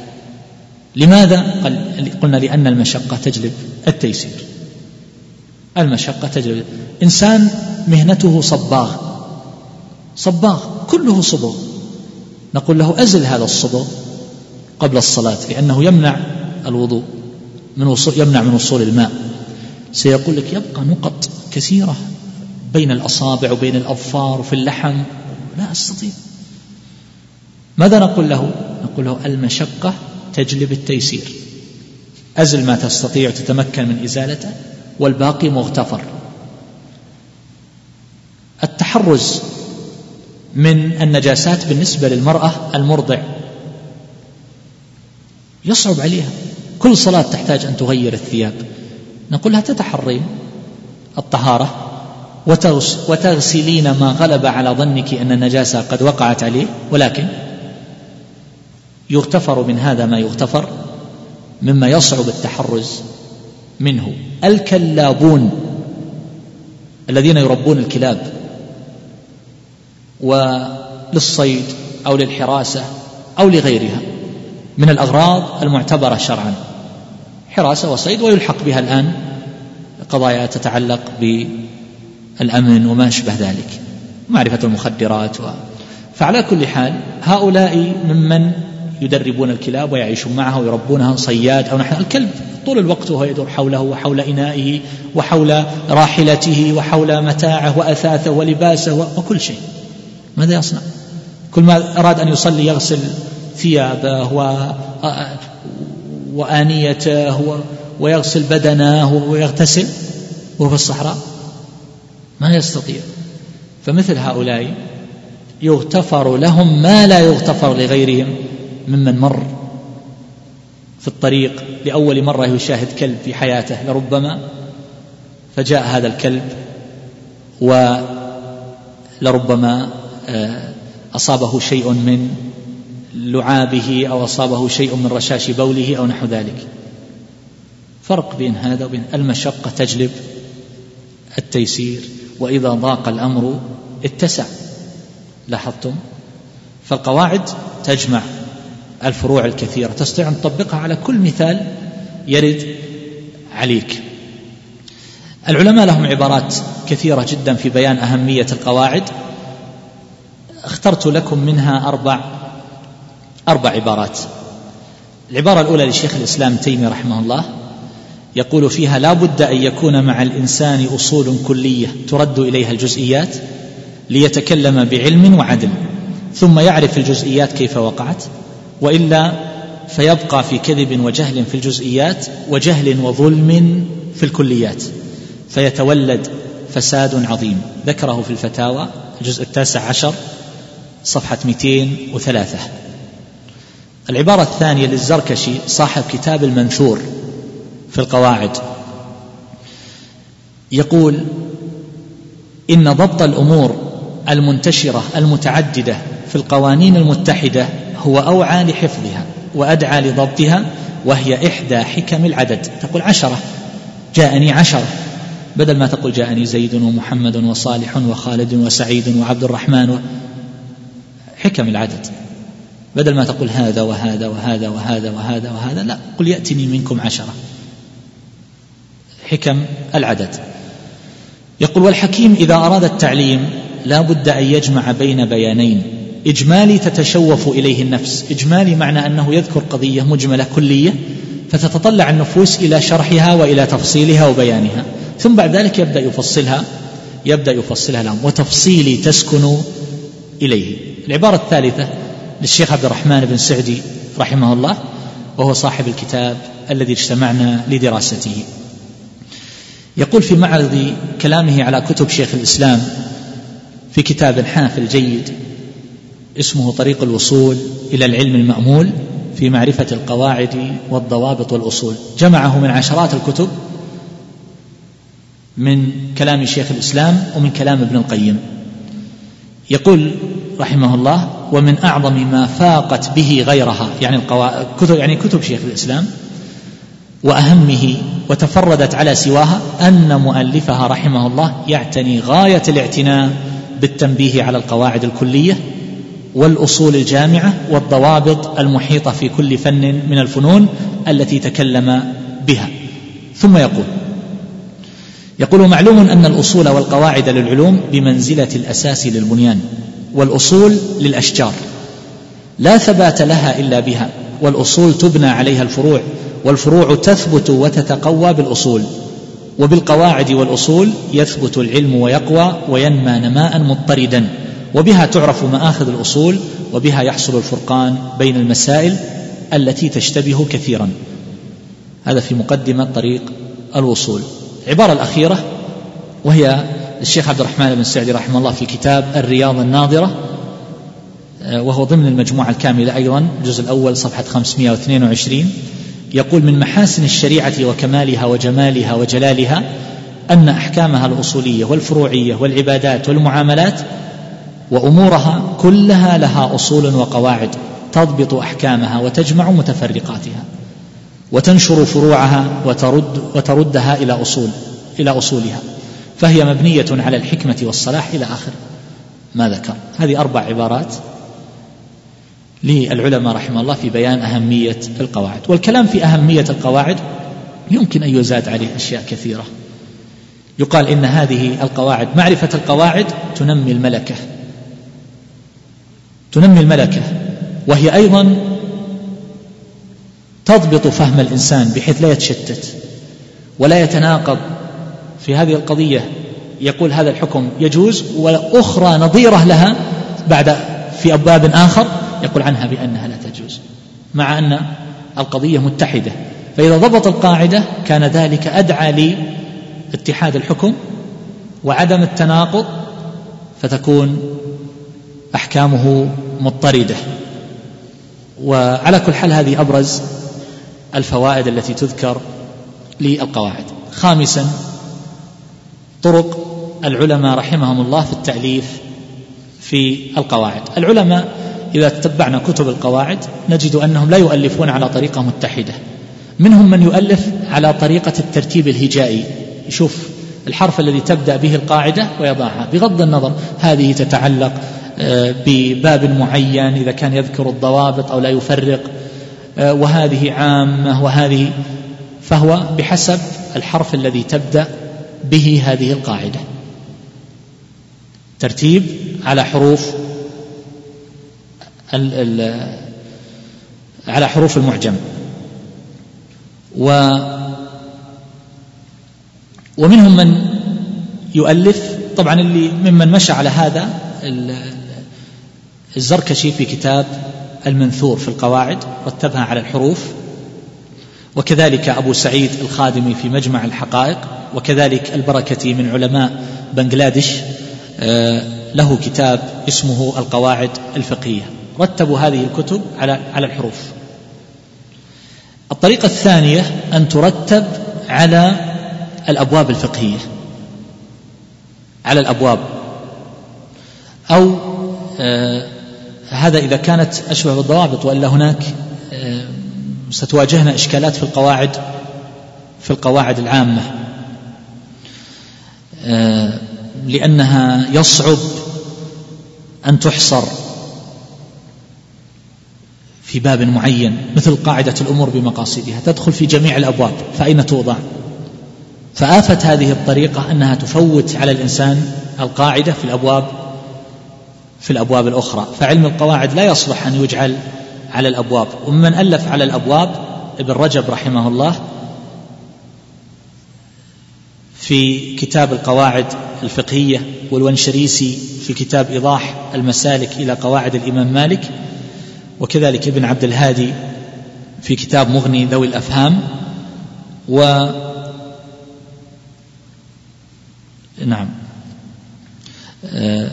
لماذا؟ قال قلنا لأن المشقة تجلب التيسير. المشقة تجلب. إنسان مهنته صباغ. صباغ كله صبغ. نقول له أزل هذا الصبغ قبل الصلاة لأنه يمنع الوضوء من وصول يمنع من وصول الماء. سيقول لك يبقى نقط كثيرة بين الأصابع وبين الأظفار وفي اللحم. لا أستطيع. ماذا نقول له؟ نقول له المشقة تجلب التيسير. أزل ما تستطيع تتمكن من إزالته والباقي مغتفر. التحرز من النجاسات بالنسبة للمرأة المرضع. يصعب عليها. كل صلاة تحتاج أن تغير الثياب. نقول لها تتحرين الطهارة وتغسلين ما غلب على ظنك أن النجاسة قد وقعت عليه ولكن يغتفر من هذا ما يغتفر مما يصعب التحرز منه. الكلابون الذين يربون الكلاب. وللصيد أو للحراسة أو لغيرها من الأغراض المعتبرة شرعا. حراسة وصيد ويلحق بها الآن قضايا تتعلق بالأمن وما أشبه ذلك. معرفة المخدرات و... فعلى كل حال هؤلاء ممن يدربون الكلاب ويعيشون معها ويربونها صياد أو نحن الكلب طول الوقت وهو يدور حوله وحول إنائه وحول راحلته وحول متاعه وأثاثه ولباسه وكل شيء. ماذا يصنع؟ كل ما أراد أن يصلي يغسل ثيابه و وآنيته ويغسل بدنه ويغتسل وهو في الصحراء؟ ما يستطيع. فمثل هؤلاء يغتفر لهم ما لا يغتفر لغيرهم ممن مر في الطريق لأول مرة يشاهد كلب في حياته لربما فجاء هذا الكلب ولربما أصابه شيء من لعابه أو أصابه شيء من رشاش بوله أو نحو ذلك. فرق بين هذا وبين المشقة تجلب التيسير وإذا ضاق الأمر اتسع. لاحظتم؟ فالقواعد تجمع الفروع الكثيرة. تستطيع أن تطبقها على كل مثال يرد عليك. العلماء لهم عبارات كثيرة جدا في بيان أهمية القواعد. اخترت لكم منها أربع أربع عبارات. العبارة الأولى لشيخ الإسلام تيمي رحمه الله يقول فيها لا بد أن يكون مع الإنسان أصول كلية ترد إليها الجزئيات ليتكلم بعلم وعدل ثم يعرف الجزئيات كيف وقعت وإلا فيبقى في كذب وجهل في الجزئيات وجهل وظلم في الكليات فيتولد فساد عظيم. ذكره في الفتاوى الجزء التاسع عشر صفحة 203 العبارة الثانية للزركشي صاحب كتاب المنثور في القواعد. يقول إن ضبط الأمور المنتشرة المتعددة في القوانين المتحدة هو أوعى لحفظها وأدعى لضبطها وهي إحدى حكم العدد. تقول عشرة. جاءني عشرة. بدل ما تقول جاءني زيد ومحمد وصالح وخالد وسعيد وعبد الرحمن و... حكم العدد. بدل ما تقول هذا وهذا وهذا وهذا وهذا وهذا لا قل يأتني منكم عشرة. حكم العدد. يقول والحكيم إذا أراد التعليم لا بد أن يجمع بين بيانين. إجمالي تتشوف إليه النفس. إجمالي معنى أنه يذكر قضية مجملة كلية فتتطلع النفوس إلى شرحها وإلى تفصيلها وبيانها. ثم بعد ذلك يبدأ يفصلها يبدأ يفصلها لهم وتفصيلي تسكن إليه. العبارة الثالثة للشيخ عبد الرحمن بن سعدي رحمه الله وهو صاحب الكتاب الذي اجتمعنا لدراسته. يقول في معرض كلامه على كتب شيخ الإسلام في كتاب حافل جيد اسمه طريق الوصول إلى العلم المأمول في معرفة القواعد والضوابط والأصول. جمعه من عشرات الكتب من كلام شيخ الإسلام ومن كلام ابن القيم. يقول رحمه الله ومن أعظم ما فاقت به غيرها. يعني القواعد كتب يعني كتب شيخ الإسلام وأهمه وتفردت على سواها أن مؤلفها رحمه الله يعتني غاية الاعتناء بالتنبيه على القواعد الكلية والأصول الجامعة والضوابط المحيطة في كل فن من الفنون التي تكلم بها. ثم يقول يقول معلوم أن الأصول والقواعد للعلوم بمنزلة الأساس للبنيان والأصول للأشجار. لا ثبات لها إلا بها والأصول تبنى عليها الفروع والفروع تثبت وتتقوى بالأصول. وبالقواعد والأصول يثبت العلم ويقوى وينمى نماء مضطردا. وبها تعرف مآخذ الأصول وبها يحصل الفرقان بين المسائل التي تشتبه كثيرا. هذا في مقدمة طريق الوصول. العبارة الأخيرة وهي الشيخ عبد الرحمن بن سعدي رحمه الله في كتاب الرياض الناظرة آه، وهو ضمن المجموعة الكاملة أيضا الجزء الأول صفحة 522 يقول من محاسن الشريعة وكمالها وجمالها وجلالها أن أحكامها الأصولية والفروعية والعبادات والمعاملات وأمورها كلها لها أصول وقواعد تضبط أحكامها وتجمع متفرقاتها. وتنشر فروعها وترد وتردها إلى أصول إلى أصولها. فهي مبنية على الحكمة والصلاح إلى آخر. ما ذكر. هذه أربع عبارات للعلماء رحمه الله في بيان أهمية القواعد. والكلام في أهمية القواعد يمكن أن يزاد عليه أشياء كثيرة. يقال إن هذه القواعد معرفة القواعد تنمي الملكة. تنمي الملكة. وهي أيضا تضبط فهم الإنسان بحيث لا يتشتت ولا يتناقض في هذه القضية. يقول هذا الحكم يجوز وأخرى نظيرة لها بعد في أبواب آخر يقول عنها بأنها لا تجوز مع أن القضية متحدة. فإذا ضبط القاعدة كان ذلك أدعى لاتحاد الحكم وعدم التناقض فتكون أحكامه مضطردة. وعلى كل حال هذه أبرز الفوائد التي تذكر للقواعد. خامسا طرق العلماء رحمهم الله في التأليف في القواعد. العلماء إذا تتبعنا كتب القواعد نجد أنهم لا يؤلفون على طريقة متحدة. منهم من يؤلف على طريقة الترتيب الهجائي. يشوف الحرف الذي تبدأ به القاعدة ويضعها. بغض النظر هذه تتعلق آه، بباب معين إذا كان يذكر الضوابط أو لا يفرق. وهذه عامة وهذه فهو بحسب الحرف الذي تبدأ به هذه القاعدة. ترتيب على حروف على حروف المعجم. و ومنهم من يؤلف طبعا اللي ممن مشى على هذا الزركشي في كتاب المنثور في القواعد رتبها على الحروف وكذلك أبو سعيد الخادمي في مجمع الحقائق وكذلك البركتي من علماء بنغلاديش آه، له كتاب اسمه القواعد الفقهية. رتبوا هذه الكتب على على الحروف. الطريقة الثانية أن ترتب على الأبواب الفقهية. على الأبواب. أو آه هذا إذا كانت أشبه بالضوابط وإلا هناك آه ستواجهنا إشكالات في القواعد في القواعد العامة. آه لأنها يصعب أن تحصر في باب معين مثل قاعدة الأمور بمقاصدها تدخل في جميع الأبواب فأين توضع؟ فآفة هذه الطريقة أنها تفوت على الإنسان القاعدة في الأبواب في الأبواب الأخرى. فعلم القواعد لا يصلح أن يجعل على الأبواب. ومن ألف على الأبواب ابن رجب رحمه الله في كتاب القواعد الفقهية والونشريسي في كتاب إيضاح المسالك إلى قواعد الإمام مالك وكذلك ابن عبد الهادي في كتاب مغني ذوي الأفهام و نعم. آه،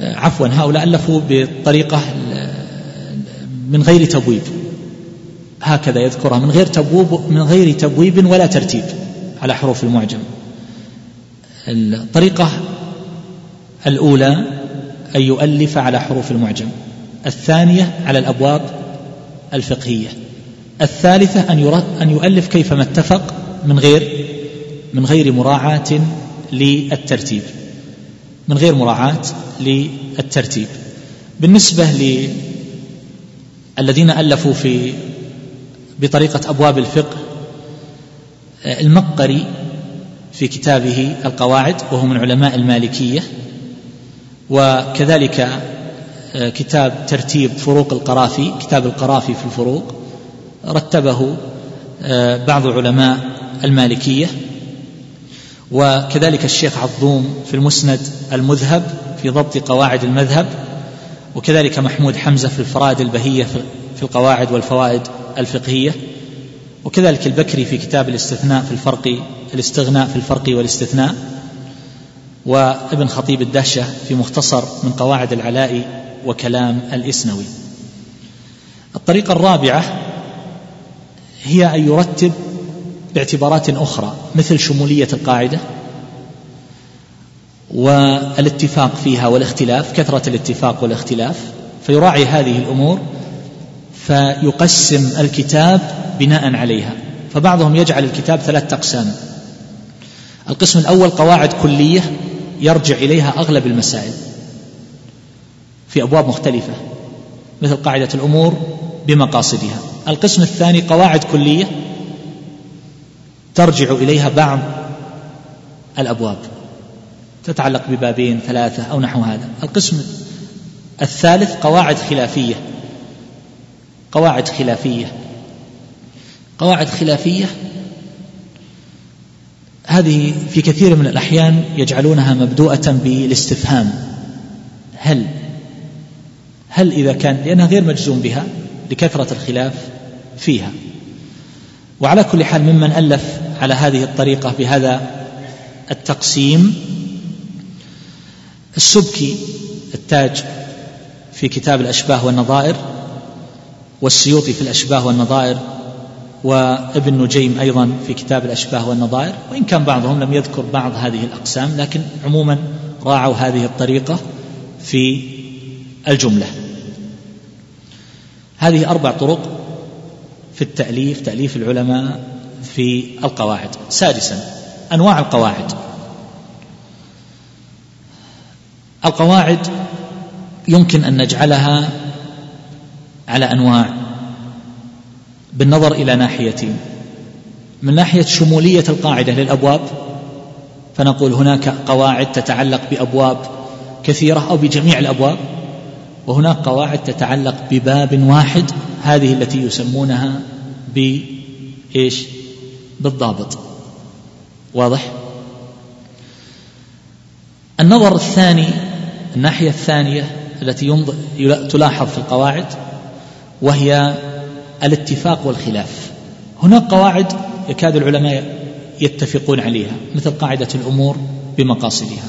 عفوا هؤلاء ألفوا بطريقة من غير تبويب. هكذا يذكرها من غير تبويب من غير تبويب ولا ترتيب على حروف المعجم. الطريقة الأولى أن يؤلف على حروف المعجم. الثانية على الأبواب الفقهية. الثالثة أن أن يؤلف كيفما اتفق من غير من غير مراعاة للترتيب. من غير مراعاة للترتيب. بالنسبة للذين ألفوا في بطريقة أبواب الفقه المقري في كتابه القواعد وهو من علماء المالكية وكذلك آه، كتاب ترتيب فروق القرافي كتاب القرافي في الفروق رتبه آه، بعض علماء المالكية وكذلك الشيخ عظوم في المسند المذهب في ضبط قواعد المذهب وكذلك محمود حمزة في الفرائد البهية في القواعد والفوائد الفقهية وكذلك البكري في كتاب الاستثناء في الفرق الاستغناء في الفرق والاستثناء وابن خطيب الدهشة في مختصر من قواعد العلاء وكلام الإسنوي. الطريقة الرابعة هي أن يرتب باعتبارات أخرى مثل شمولية القاعدة والاتفاق فيها والاختلاف كثرة الاتفاق والاختلاف فيراعي هذه الأمور فيقسم الكتاب بناء عليها فبعضهم يجعل الكتاب ثلاثة أقسام. القسم الأول قواعد كلية يرجع إليها أغلب المسائل في أبواب مختلفة مثل قاعدة الأمور بمقاصدها. القسم الثاني قواعد كلية ترجع إليها بعض الأبواب. تتعلق ببابين ثلاثة أو نحو هذا. القسم الثالث قواعد خلافية. قواعد خلافية. قواعد خلافية هذه في كثير من الأحيان يجعلونها مبدوءة بالاستفهام. هل هل إذا كان لأنها غير مجزوم بها لكثرة الخلاف فيها. وعلى كل حال ممن ألف على هذه الطريقة بهذا التقسيم. السبكي التاج في كتاب الأشباه والنظائر والسيوطي في الأشباه والنظائر وابن نجيم أيضا في كتاب الأشباه والنظائر. وإن كان بعضهم لم يذكر بعض هذه الأقسام لكن عموما راعوا هذه الطريقة في الجملة. هذه أربع طرق في التأليف تأليف العلماء في القواعد. سادسا أنواع القواعد. القواعد يمكن أن نجعلها على أنواع. بالنظر إلى ناحيتين من ناحية شمولية القاعدة للأبواب فنقول هناك قواعد تتعلق بأبواب كثيرة أو بجميع الأبواب وهناك قواعد تتعلق بباب واحد هذه التي يسمونها بإيش؟ بالضابط. واضح؟ النظر الثاني الناحية الثانية التي تلاحظ في القواعد وهي الاتفاق والخلاف. هناك قواعد يكاد العلماء يتفقون عليها مثل قاعدة الأمور بمقاصدها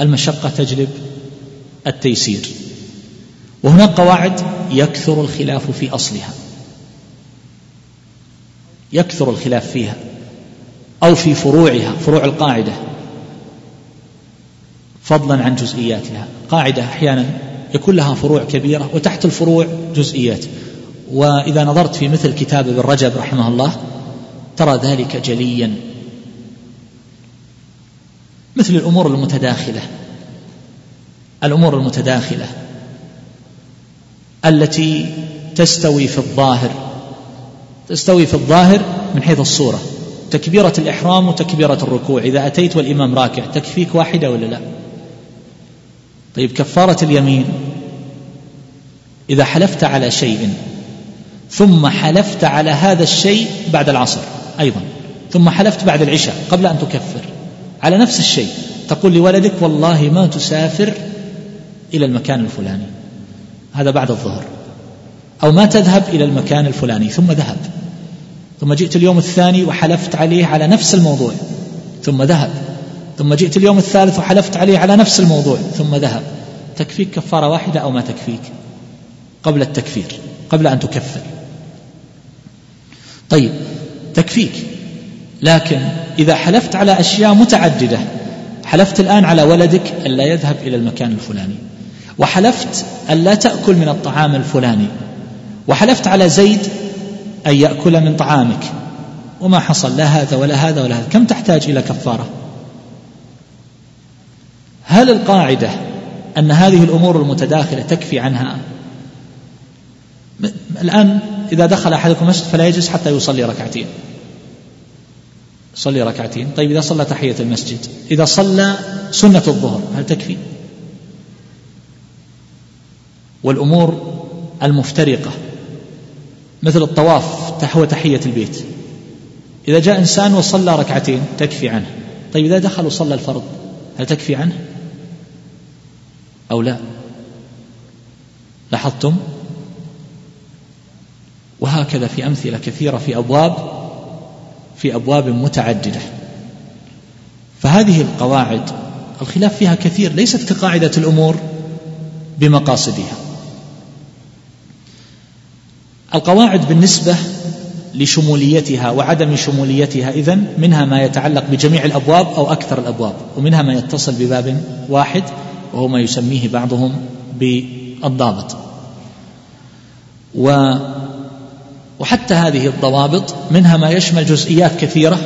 المشقة تجلب التيسير. وهناك قواعد يكثر الخلاف في أصلها. يكثر الخلاف فيها أو في فروعها فروع القاعدة فضلا عن جزئياتها. قاعدة أحيانا يكون لها فروع كبيرة وتحت الفروع جزئيات. وإذا نظرت في مثل كتاب ابن رجب رحمه الله ترى ذلك جليا. مثل الأمور المتداخلة الأمور المتداخلة التي تستوي في الظاهر تستوي في الظاهر من حيث الصورة. تكبيرة الإحرام وتكبيرة الركوع إذا أتيت والإمام راكع تكفيك واحدة ولا لا؟ طيب كفارة اليمين إذا حلفت على شيء ثم حلفت على هذا الشيء بعد العصر أيضا ثم حلفت بعد العشاء قبل أن تكفر على نفس الشيء تقول لولدك والله ما تسافر إلى المكان الفلاني. هذا بعد الظهر. أو ما تذهب إلى المكان الفلاني ثم ذهب. ثم جئت اليوم الثاني وحلفت عليه على نفس الموضوع ثم ذهب. ثم جئت اليوم الثالث وحلفت عليه على نفس الموضوع ثم ذهب. تكفيك كفارة واحدة أو ما تكفيك؟ قبل التكفير قبل أن تكفر. طيب تكفيك. لكن إذا حلفت على أشياء متعددة حلفت الآن على ولدك ألا يذهب إلى المكان الفلاني وحلفت ألا تأكل من الطعام الفلاني وحلفت على زيد أن يأكل من طعامك. وما حصل لا هذا ولا هذا ولا هذا. كم تحتاج إلى كفارة؟ هل القاعدة أن هذه الأمور المتداخلة تكفي عنها؟ الآن إذا دخل أحدكم المسجد فلا يجلس حتى يصلي ركعتين. صلي ركعتين. طيب إذا صلى تحية المسجد إذا صلى سنة الظهر هل تكفي؟ والأمور المفترقة. مثل الطواف هو تحية البيت. إذا جاء إنسان وصلى ركعتين تكفي عنه. طيب إذا دخل وصلى الفرض هل تكفي عنه؟ أو لا؟ لاحظتم؟ وهكذا في أمثلة كثيرة في أبواب في أبواب متعددة. فهذه القواعد الخلاف فيها كثير ليست كقاعدة الأمور بمقاصدها. القواعد بالنسبة لشموليتها وعدم شموليتها إذن منها ما يتعلق بجميع الأبواب أو أكثر الأبواب ومنها ما يتصل بباب واحد وهو ما يسميه بعضهم بالضابط. و وحتى هذه الضوابط منها ما يشمل جزئيات كثيرة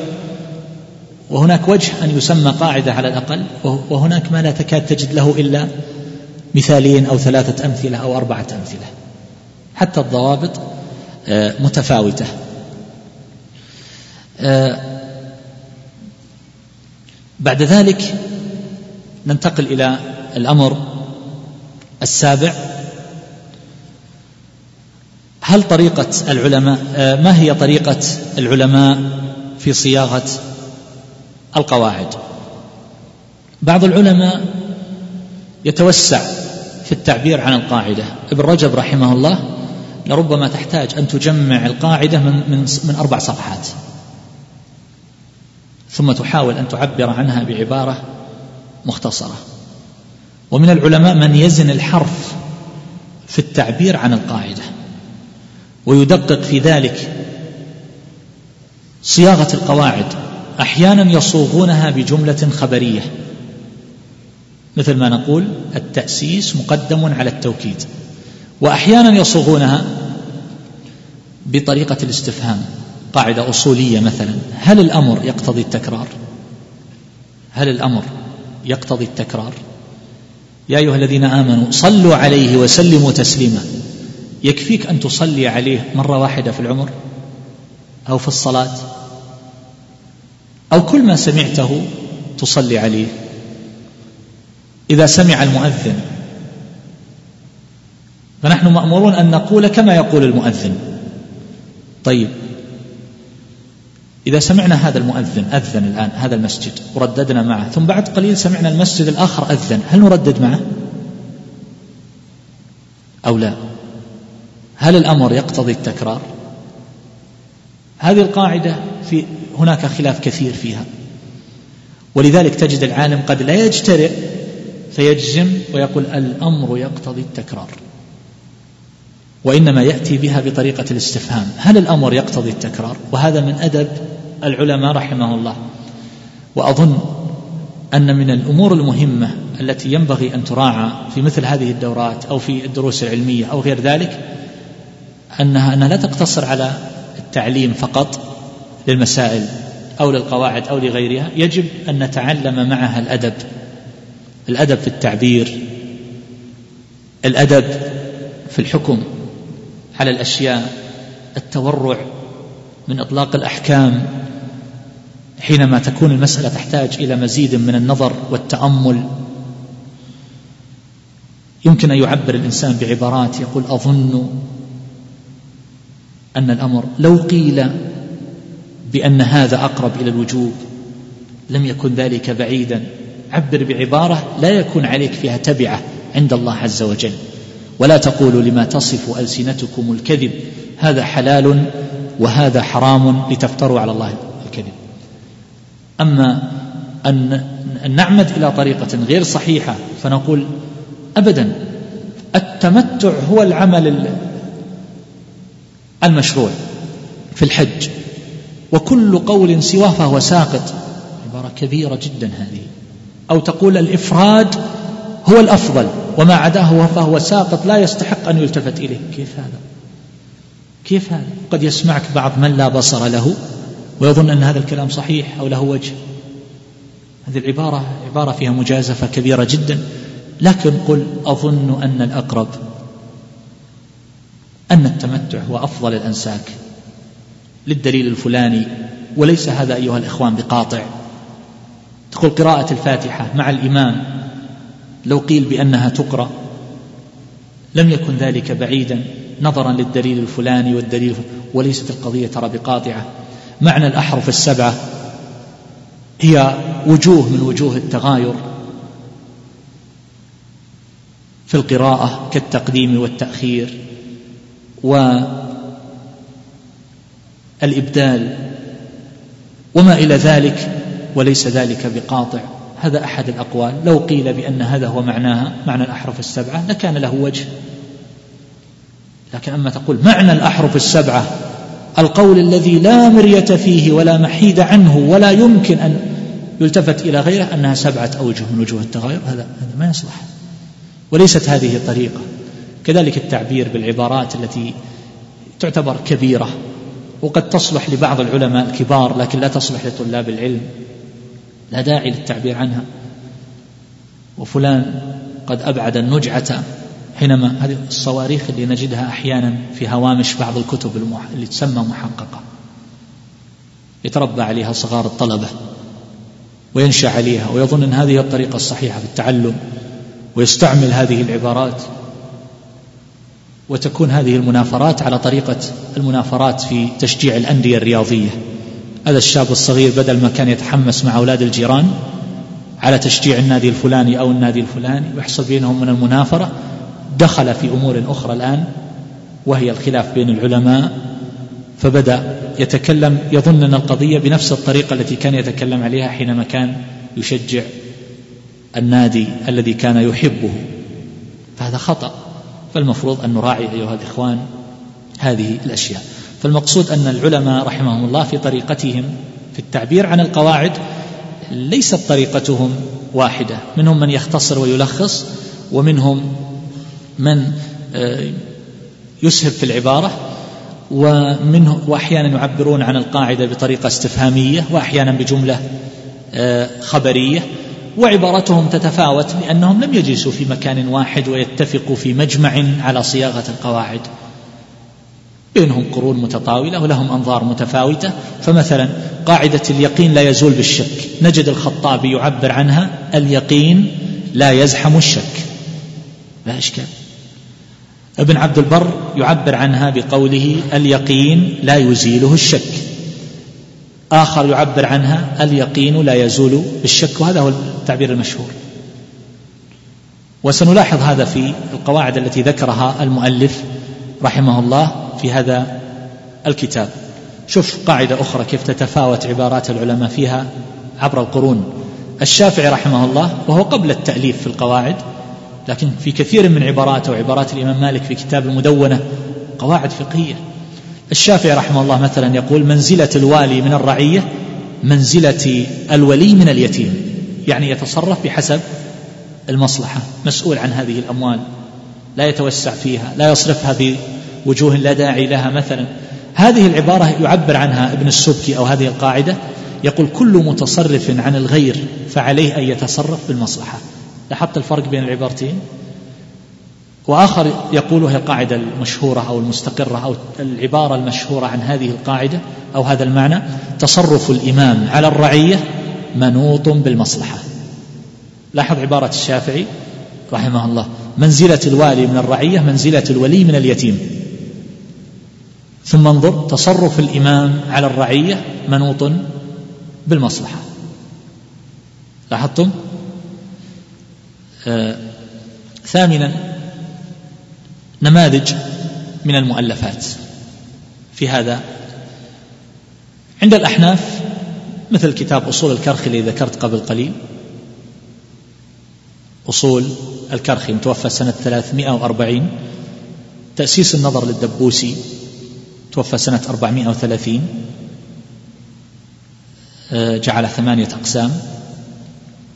وهناك وجه أن يسمى قاعدة على الأقل وهناك ما لا تكاد تجد له إلا مثالين أو ثلاثة أمثلة أو أربعة أمثلة. حتى الضوابط آه، متفاوتة. آه، بعد ذلك ننتقل إلى الأمر السابع. هل طريقة العلماء آه، ما هي طريقة العلماء في صياغة القواعد؟ بعض العلماء يتوسع في التعبير عن القاعدة. ابن رجب رحمه الله لربما تحتاج أن تجمع القاعدة من, من, من أربع صفحات. ثم تحاول أن تعبر عنها بعبارة مختصرة. ومن العلماء من يزن الحرف في التعبير عن القاعدة ويدقق في ذلك صياغة القواعد أحيانا يصوغونها بجملة خبرية. مثل ما نقول التأسيس مقدم على التوكيد. وأحيانا يصوغونها بطريقة الاستفهام قاعدة أصولية مثلا. هل الأمر يقتضي التكرار؟ هل الأمر يقتضي التكرار؟ يا أيها الذين آمنوا صلوا عليه وسلموا تسليما. يكفيك أن تصلي عليه مرة واحدة في العمر أو في الصلاة؟ أو كل ما سمعته تصلي عليه. إذا سمع المؤذن فنحن مأمورون أن نقول كما يقول المؤذن. طيب. إذا سمعنا هذا المؤذن أذن الآن هذا المسجد ورددنا معه ثم بعد قليل سمعنا المسجد الآخر أذن هل نردد معه؟ أو لا؟ هل الأمر يقتضي التكرار؟ هذه القاعدة في هناك خلاف كثير فيها. ولذلك تجد العالم قد لا يجترئ فيجزم ويقول الأمر يقتضي التكرار. وإنما يأتي بها بطريقة الاستفهام. هل الأمر يقتضي التكرار؟ وهذا من أدب العلماء رحمه الله. وأظن أن من الأمور المهمة التي ينبغي أن تراعى في مثل هذه الدورات أو في الدروس العلمية أو غير ذلك انها أنها لا تقتصر على التعليم فقط للمسائل أو للقواعد أو لغيرها. يجب أن نتعلم معها الأدب. الأدب في التعبير الأدب في الحكم. على الأشياء التورع من إطلاق الأحكام حينما تكون المسألة تحتاج إلى مزيد من النظر والتأمل. يمكن أن يعبر الإنسان بعبارات يقول أظن أن الأمر لو قيل بأن هذا أقرب إلى الوجوب لم يكن ذلك بعيدا عبر بعبارة لا يكون عليك فيها تبعة عند الله عز وجل. ولا تقولوا لما تصف ألسنتكم الكذب هذا حلال وهذا حرام لتفتروا على الله الكذب. أما أن نعمد إلى طريقة غير صحيحة فنقول أبدا التمتع هو العمل المشروع في الحج وكل قول سواه فهو ساقط. عبارة كبيرة جدا هذه. أو تقول الإفراد هو الأفضل وما عداه فهو ساقط لا يستحق أن يلتفت إليه. كيف هذا؟ كيف هذا؟ قد يسمعك بعض من لا بصر له ويظن أن هذا الكلام صحيح أو له وجه. هذه العبارة عبارة فيها مجازفة كبيرة جدا. لكن قل أظن أن الأقرب أن التمتع هو أفضل الأنساك للدليل الفلاني. وليس هذا أيها الإخوان بقاطع. تقول قراءة الفاتحة مع الإمام. لو قيل بأنها تقرأ لم يكن ذلك بعيدا نظرا للدليل الفلاني والدليل وليست القضية ترى بقاطعة. معنى الأحرف السبعة هي وجوه من وجوه التغاير في القراءة كالتقديم والتأخير والإبدال وما إلى ذلك وليس ذلك بقاطع. هذا أحد الأقوال. لو قيل بأن هذا هو معناها معنى الأحرف السبعة لكان له وجه. لكن أما تقول معنى الأحرف السبعة القول الذي لا مرية فيه ولا محيد عنه ولا يمكن أن يلتفت إلى غيره أنها سبعة أوجه من وجوه التغير هذا هذا ما يصلح. وليست هذه طريقة كذلك التعبير بالعبارات التي تعتبر كبيرة وقد تصلح لبعض العلماء الكبار لكن لا تصلح لطلاب العلم. لا داعي للتعبير عنها. وفلان قد أبعد النجعة حينما هذه الصواريخ اللي نجدها أحيانا في هوامش بعض الكتب اللي تسمى محققة. يتربى عليها صغار الطلبة وينشأ عليها ويظن أن هذه الطريقة الصحيحة في التعلم ويستعمل هذه العبارات. وتكون هذه المنافرات على طريقة المنافرات في تشجيع الأندية الرياضية. هذا الشاب الصغير بدل ما كان يتحمس مع أولاد الجيران على تشجيع النادي الفلاني أو النادي الفلاني ويحصل بينهم من المنافرة دخل في أمور أخرى الآن وهي الخلاف بين العلماء فبدأ يتكلم يظن أن القضية بنفس الطريقة التي كان يتكلم عليها حينما كان يشجع النادي الذي كان يحبه. فهذا خطأ فالمفروض أن نراعي أيها الإخوان هذه الأشياء. فالمقصود أن العلماء رحمهم الله في طريقتهم في التعبير عن القواعد ليست طريقتهم واحدة. منهم من يختصر ويلخص ومنهم من آه، يسهب في العبارة ومنه وأحيانا يعبرون عن القاعدة بطريقة استفهامية وأحيانا بجملة آه، خبرية. وعبارتهم تتفاوت لأنهم لم يجلسوا في مكان واحد ويتفقوا في مجمع على صياغة القواعد. بينهم قرون متطاولة ولهم أنظار متفاوتة. فمثلا قاعدة اليقين لا يزول بالشك. نجد الخطابي يعبر عنها اليقين لا يزحم الشك. لا إشكال. ابن عبد البر يعبر عنها بقوله اليقين لا يزيله الشك. آخر يعبر عنها اليقين لا يزول بالشك. وهذا هو التعبير المشهور. وسنلاحظ هذا في القواعد التي ذكرها المؤلف رحمه الله. في هذا الكتاب. شوف قاعدة أخرى كيف تتفاوت عبارات العلماء فيها عبر القرون. الشافعي رحمه الله وهو قبل التأليف في القواعد لكن في كثير من عباراته وعبارات الإمام مالك في كتاب المدونة قواعد فقهية. الشافعي رحمه الله مثلا يقول منزلة الوالي من الرعية منزلة الولي من اليتيم يعني يتصرف بحسب المصلحة مسؤول عن هذه الأموال لا يتوسع فيها لا يصرفها بوجوه لا داعي لها مثلا. هذه العبارة يعبر عنها ابن السبكي أو هذه القاعدة. يقول كل متصرف عن الغير فعليه أن يتصرف بالمصلحة. لاحظت الفرق بين العبارتين؟ وآخر يقول هي القاعدة المشهورة أو المستقرة أو العبارة المشهورة عن هذه القاعدة أو هذا المعنى. تصرف الإمام على الرعية منوط بالمصلحة. لاحظ عبارة الشافعي رحمه الله. منزلة الوالي من الرعية منزلة الولي من اليتيم. ثم انظر تصرف الإمام على الرعية منوط بالمصلحة. لاحظتم؟ آه ثامنا نماذج من المؤلفات. في هذا عند الأحناف مثل كتاب أصول الكرخي الذي ذكرت قبل قليل. أصول الكرخي متوفى سنة 340 تأسيس النظر للدبوسي توفى سنة 430 آه، جعل ثمانية أقسام.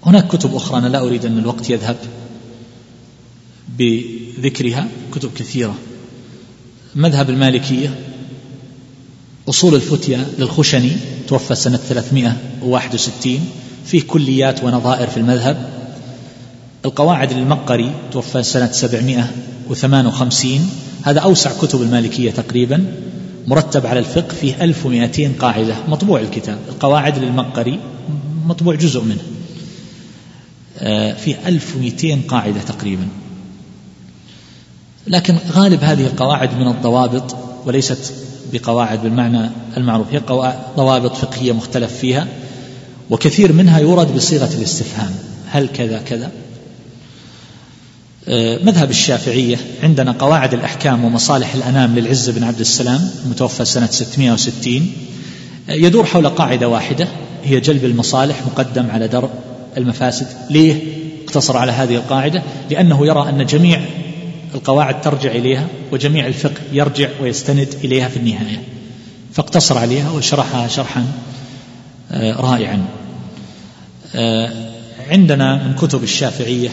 هناك كتب أخرى أنا لا أريد أن الوقت يذهب بذكرها كتب كثيرة. مذهب المالكية أصول الفتية للخشني توفى سنة 361 فيه كليات ونظائر في المذهب. القواعد للمقري توفى سنة 758 هذا أوسع كتب المالكية تقريبا. مرتب على الفقه فيه 1200 قاعدة مطبوع الكتاب. القواعد للمقري مطبوع جزء منه. آه، فيه 1200 قاعدة تقريبا. لكن غالب هذه القواعد من الضوابط وليست بقواعد بالمعنى المعروف هي ضوابط فقهية مختلف فيها وكثير منها يورد بصيغة الاستفهام. هل كذا كذا؟ مذهب الشافعية عندنا قواعد الأحكام ومصالح الأنام للعز بن عبد السلام المتوفى سنة 660 آه، يدور حول قاعدة واحدة هي جلب المصالح مقدم على درء المفاسد. ليه اقتصر على هذه القاعدة؟ لأنه يرى أن جميع القواعد ترجع إليها وجميع الفقه يرجع ويستند إليها في النهاية. فاقتصر عليها وشرحها شرحا آه، رائعا. عندنا من كتب الشافعية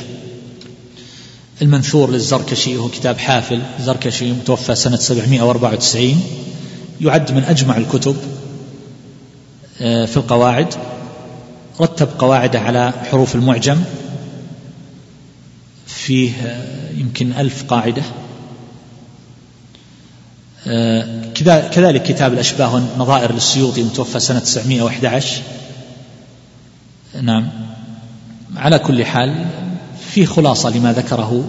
المنثور للزركشي وهو كتاب حافل زركشي متوفى سنة 794 يعد من أجمع الكتب آه، في القواعد. رتب قواعده على حروف المعجم. فيه آه، يمكن ألف قاعدة. آه، كذلك كتاب الأشباه والنظائر للسيوطي متوفى سنة 911 نعم. على كل حال في خلاصة لما ذكره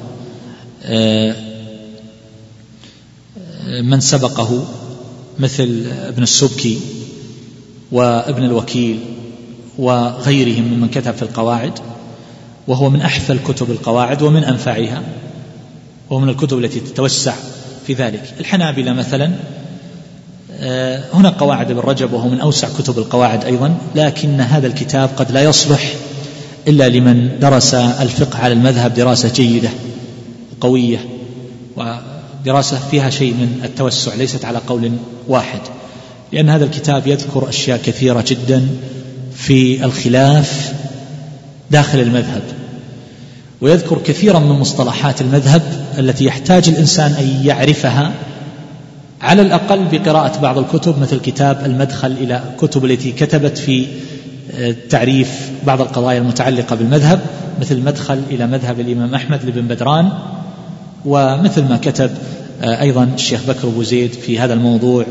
آه، من سبقه مثل ابن السبكي وابن الوكيل وغيرهم ممن كتب في القواعد وهو من أحفل كتب القواعد ومن أنفعها وهو من الكتب التي تتوسع في ذلك. الحنابلة مثلا آه، هنا قواعد ابن رجب وهو من أوسع كتب القواعد أيضا لكن هذا الكتاب قد لا يصلح إلا لمن درس الفقه على المذهب دراسة جيدة قوية ودراسة فيها شيء من التوسع ليست على قول واحد. لأن هذا الكتاب يذكر أشياء كثيرة جدا في الخلاف داخل المذهب ويذكر كثيرا من مصطلحات المذهب التي يحتاج الإنسان أن يعرفها على الأقل بقراءة بعض الكتب مثل كتاب المدخل إلى كتب التي كتبت في تعريف بعض القضايا المتعلقة بالمذهب مثل المدخل إلى مذهب الإمام أحمد لبن بدران ومثل ما كتب آه، أيضا الشيخ بكر أبو زيد في هذا الموضوع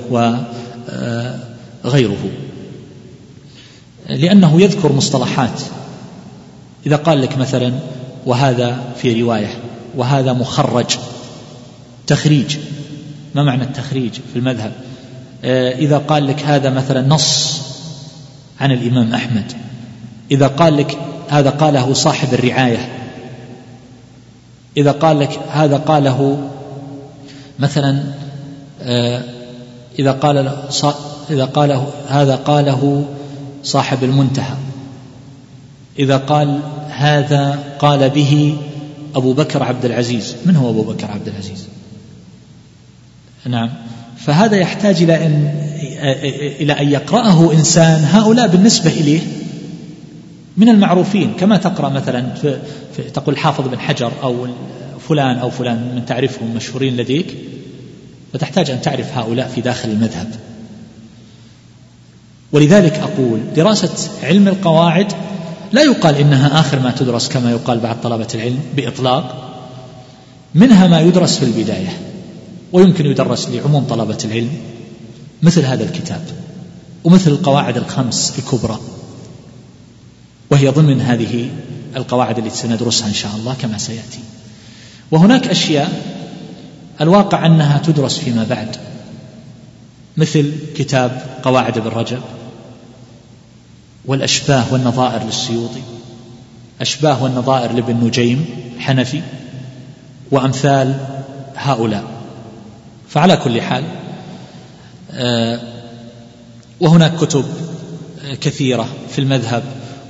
وغيره لأنه يذكر مصطلحات. إذا قال لك مثلا وهذا في رواية وهذا مخرج تخريج. ما معنى التخريج في المذهب؟ آه، إذا قال لك هذا مثلا نص عن الإمام أحمد. إذا قال لك هذا قاله صاحب الرعاية إذا قال لك هذا قاله مثلا آه، إذا قال إذا قاله هذا قاله صاحب المنتهى. إذا قال هذا قال به أبو بكر عبد العزيز. من هو أبو بكر عبد العزيز؟ نعم. فهذا يحتاج إلى أن إلى أن يقرأه إنسان هؤلاء بالنسبة إليه من المعروفين. كما تقرأ مثلا في, في تقول حافظ بن حجر أو فلان أو فلان من تعرفهم مشهورين لديك فتحتاج أن تعرف هؤلاء في داخل المذهب. ولذلك أقول دراسة علم القواعد لا يقال إنها آخر ما تدرس كما يقال بعد طلبة العلم بإطلاق منها ما يدرس في البداية ويمكن يدرس لعموم طلبة العلم. مثل هذا الكتاب ومثل القواعد الخمس الكبرى. وهي ضمن هذه القواعد التي سندرسها إن شاء الله كما سيأتي. وهناك أشياء الواقع أنها تدرس فيما بعد مثل كتاب قواعد ابن رجب والأشباه والنظائر للسيوطي أشباه والنظائر لابن نجيم حنفي وأمثال هؤلاء. فعلى كل حال وهناك كتب كثيرة في المذهب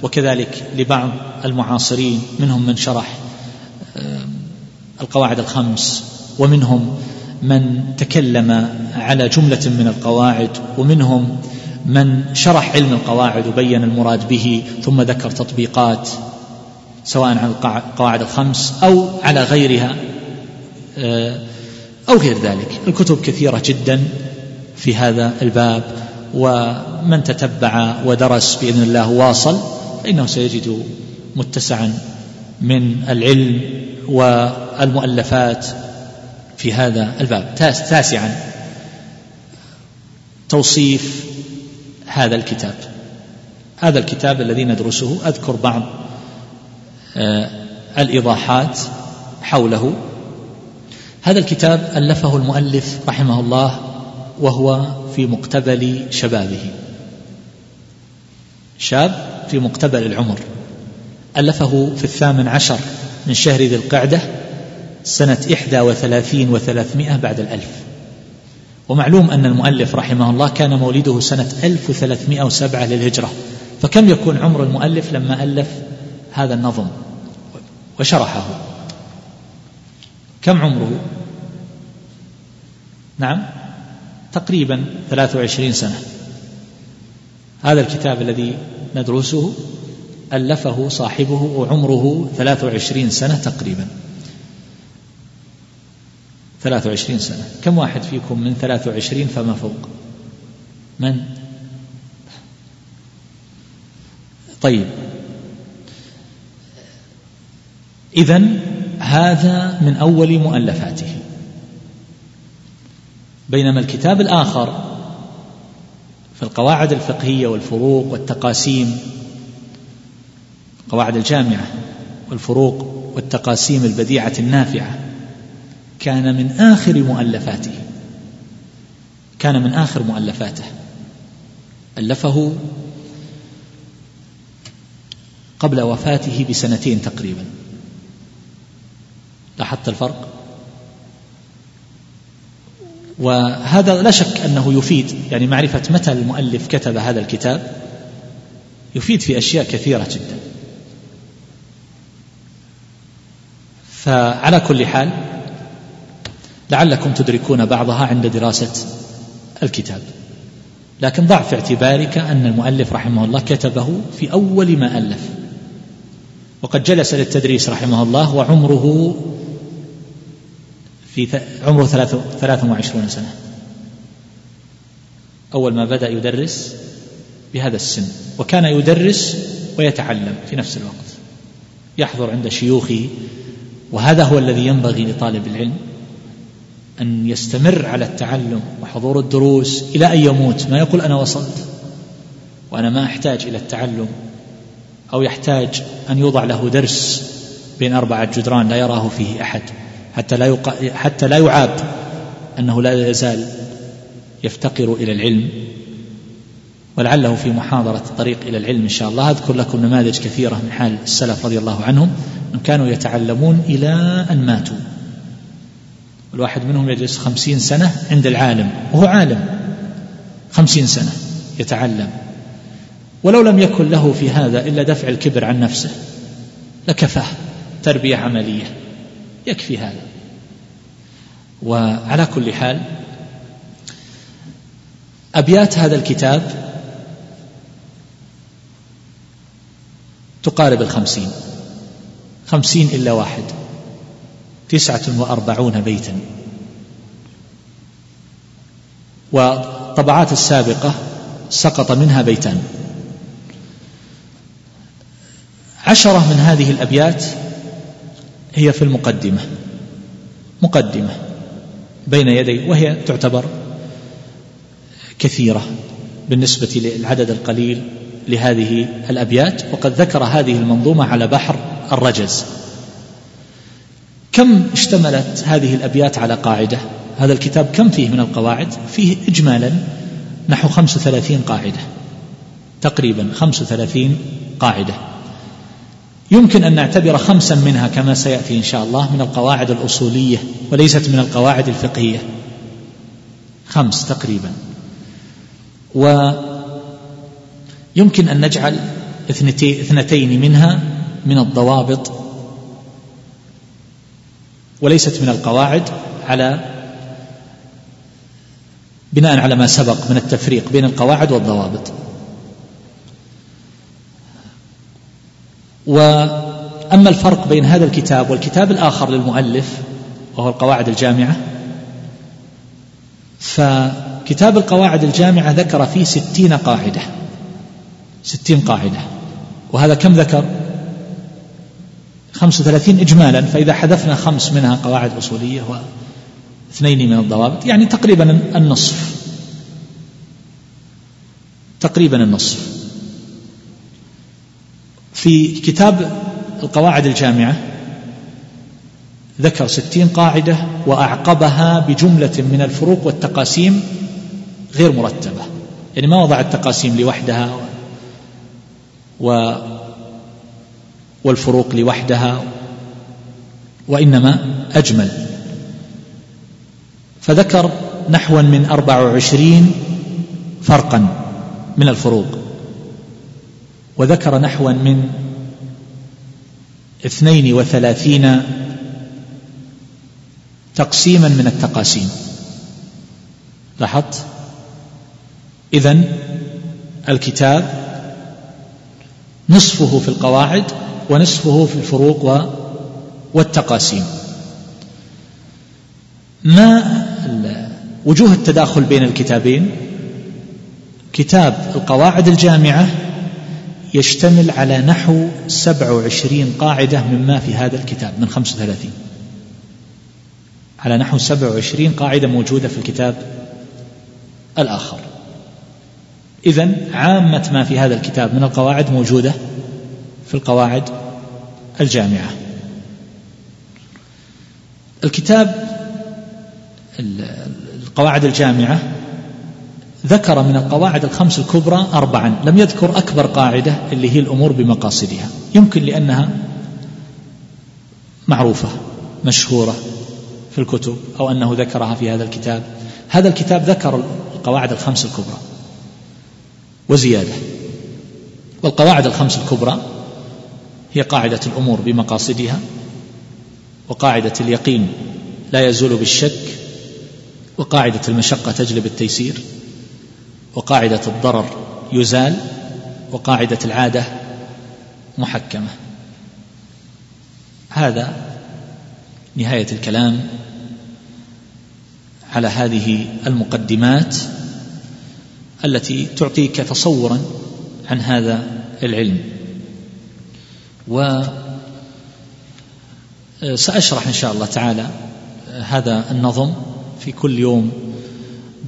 وكذلك لبعض المعاصرين منهم من شرح آه، القواعد الخمس ومنهم من تكلم على جملة من القواعد ومنهم من شرح علم القواعد وبين المراد به ثم ذكر تطبيقات سواء على القواعد الخمس أو على غيرها آه، أو غير ذلك. الكتب كثيرة جدا. في هذا الباب ومن تتبع ودرس بإذن الله واصل فإنه سيجد متسعا من العلم والمؤلفات في هذا الباب. تاسعا. توصيف هذا الكتاب. هذا الكتاب الذي ندرسه أذكر بعض آه، الإيضاحات حوله. هذا الكتاب ألفه المؤلف رحمه الله وهو في مقتبل شبابه. شاب في مقتبل العمر. ألفه في الثامن عشر من شهر ذي القعدة سنة إحدى وثلاثين وثلاثمائة بعد الألف. ومعلوم أن المؤلف رحمه الله كان مولده سنة ألف وثلاثمائة وسبعة للهجرة. فكم يكون عمر المؤلف لما ألف هذا النظم؟ وشرحه. كم عمره؟ نعم. تقريبا ثلاث وعشرين سنة. هذا الكتاب الذي ندرسه ألفه صاحبه وعمره ثلاث وعشرين سنة تقريبا. ثلاث وعشرين سنة. كم واحد فيكم من ثلاث وعشرين فما فوق؟ من؟ طيب. إذا هذا من أول مؤلفاته. بينما الكتاب الآخر في القواعد الفقهية والفروق والتقاسيم قواعد الجامعة والفروق والتقاسيم البديعة النافعة كان من آخر مؤلفاته. كان من آخر مؤلفاته. ألفه قبل وفاته بسنتين تقريبا. لاحظت الفرق؟ وهذا لا شك أنه يفيد يعني معرفة متى المؤلف كتب هذا الكتاب يفيد في أشياء كثيرة جدا. فعلى كل حال لعلكم تدركون بعضها عند دراسة الكتاب. لكن ضع في اعتبارك أن المؤلف رحمه الله كتبه في أول ما ألف. وقد جلس للتدريس رحمه الله وعمره في عمره ثلاث وعشرون سنة. أول ما بدأ يدرس بهذا السن وكان يدرس ويتعلم في نفس الوقت. يحضر عند شيوخه وهذا هو الذي ينبغي لطالب العلم أن يستمر على التعلم وحضور الدروس إلى أن يموت. ما يقول أنا وصلت وأنا ما أحتاج إلى التعلم أو يحتاج أن يوضع له درس بين أربعة جدران لا يراه فيه أحد. حتى لا يق... حتى لا يعاب أنه لا يزال يفتقر إلى العلم. ولعله في محاضرة الطريق إلى العلم إن شاء الله أذكر لكم نماذج كثيرة من حال السلف رضي الله عنهم. أنهم كانوا يتعلمون إلى أن ماتوا. الواحد منهم يجلس خمسين سنة عند العالم وهو عالم. خمسين سنة يتعلم. ولو لم يكن له في هذا إلا دفع الكبر عن نفسه لكفاه تربية عملية. يكفي هذا. وعلى كل حال أبيات هذا الكتاب تقارب الخمسين. خمسين إلا واحد. تسعة وأربعون بيتا. والطبعات السابقة سقط منها بيتان. عشرة من هذه الأبيات هي في المقدمة. مقدمة بين يدي وهي تعتبر كثيرة بالنسبة للعدد القليل لهذه الأبيات وقد ذكر هذه المنظومة على بحر الرجز. كم اشتملت هذه الأبيات على قاعدة؟ هذا الكتاب كم فيه من القواعد؟ فيه إجمالا نحو خمس وثلاثين قاعدة. تقريبا خمس وثلاثين قاعدة. يمكن أن نعتبر خمسا منها كما سيأتي إن شاء الله من القواعد الأصولية وليست من القواعد الفقهية. خمس تقريبا. ويمكن أن نجعل اثنتين منها من الضوابط وليست من القواعد على بناء على ما سبق من التفريق بين القواعد والضوابط. وأما الفرق بين هذا الكتاب والكتاب الآخر للمؤلف وهو القواعد الجامعة فكتاب القواعد الجامعة ذكر فيه ستين قاعدة ستين قاعدة وهذا كم ذكر؟ خمس وثلاثين إجمالا فإذا حذفنا خمس منها قواعد أصولية واثنين من الضوابط يعني تقريبا النصف تقريبا النصف. في كتاب القواعد الجامعة ذكر ستين قاعدة وأعقبها بجملة من الفروق والتقاسيم غير مرتبة. يعني ما وضع التقاسيم لوحدها و والفروق لوحدها وإنما أجمل. فذكر نحوا من أربع وعشرين فرقا من الفروق. وذكر نحوا من اثنين وثلاثين تقسيما من التقاسيم. لاحظت؟ إذن الكتاب نصفه في القواعد ونصفه في الفروق والتقاسيم. ما وجوه التداخل بين الكتابين؟ كتاب القواعد الجامعة يشتمل على نحو سبع وعشرين قاعدة مما في هذا الكتاب من خمس وثلاثين. على نحو سبع وعشرين قاعدة موجودة في الكتاب الآخر. إذن عامة ما في هذا الكتاب من القواعد موجودة في القواعد الجامعة. الكتاب القواعد الجامعة ذكر من القواعد الخمس الكبرى أربعا. لم يذكر أكبر قاعدة اللي هي الأمور بمقاصدها. يمكن لأنها معروفة مشهورة في الكتب أو أنه ذكرها في هذا الكتاب. هذا الكتاب ذكر القواعد الخمس الكبرى وزيادة. والقواعد الخمس الكبرى هي قاعدة الأمور بمقاصدها وقاعدة اليقين لا يزول بالشك وقاعدة المشقة تجلب التيسير. وقاعدة الضرر يزال وقاعدة العادة محكمة. هذا نهاية الكلام على هذه المقدمات التي تعطيك تصورا عن هذا العلم. و سأشرح إن شاء الله تعالى هذا النظم في كل يوم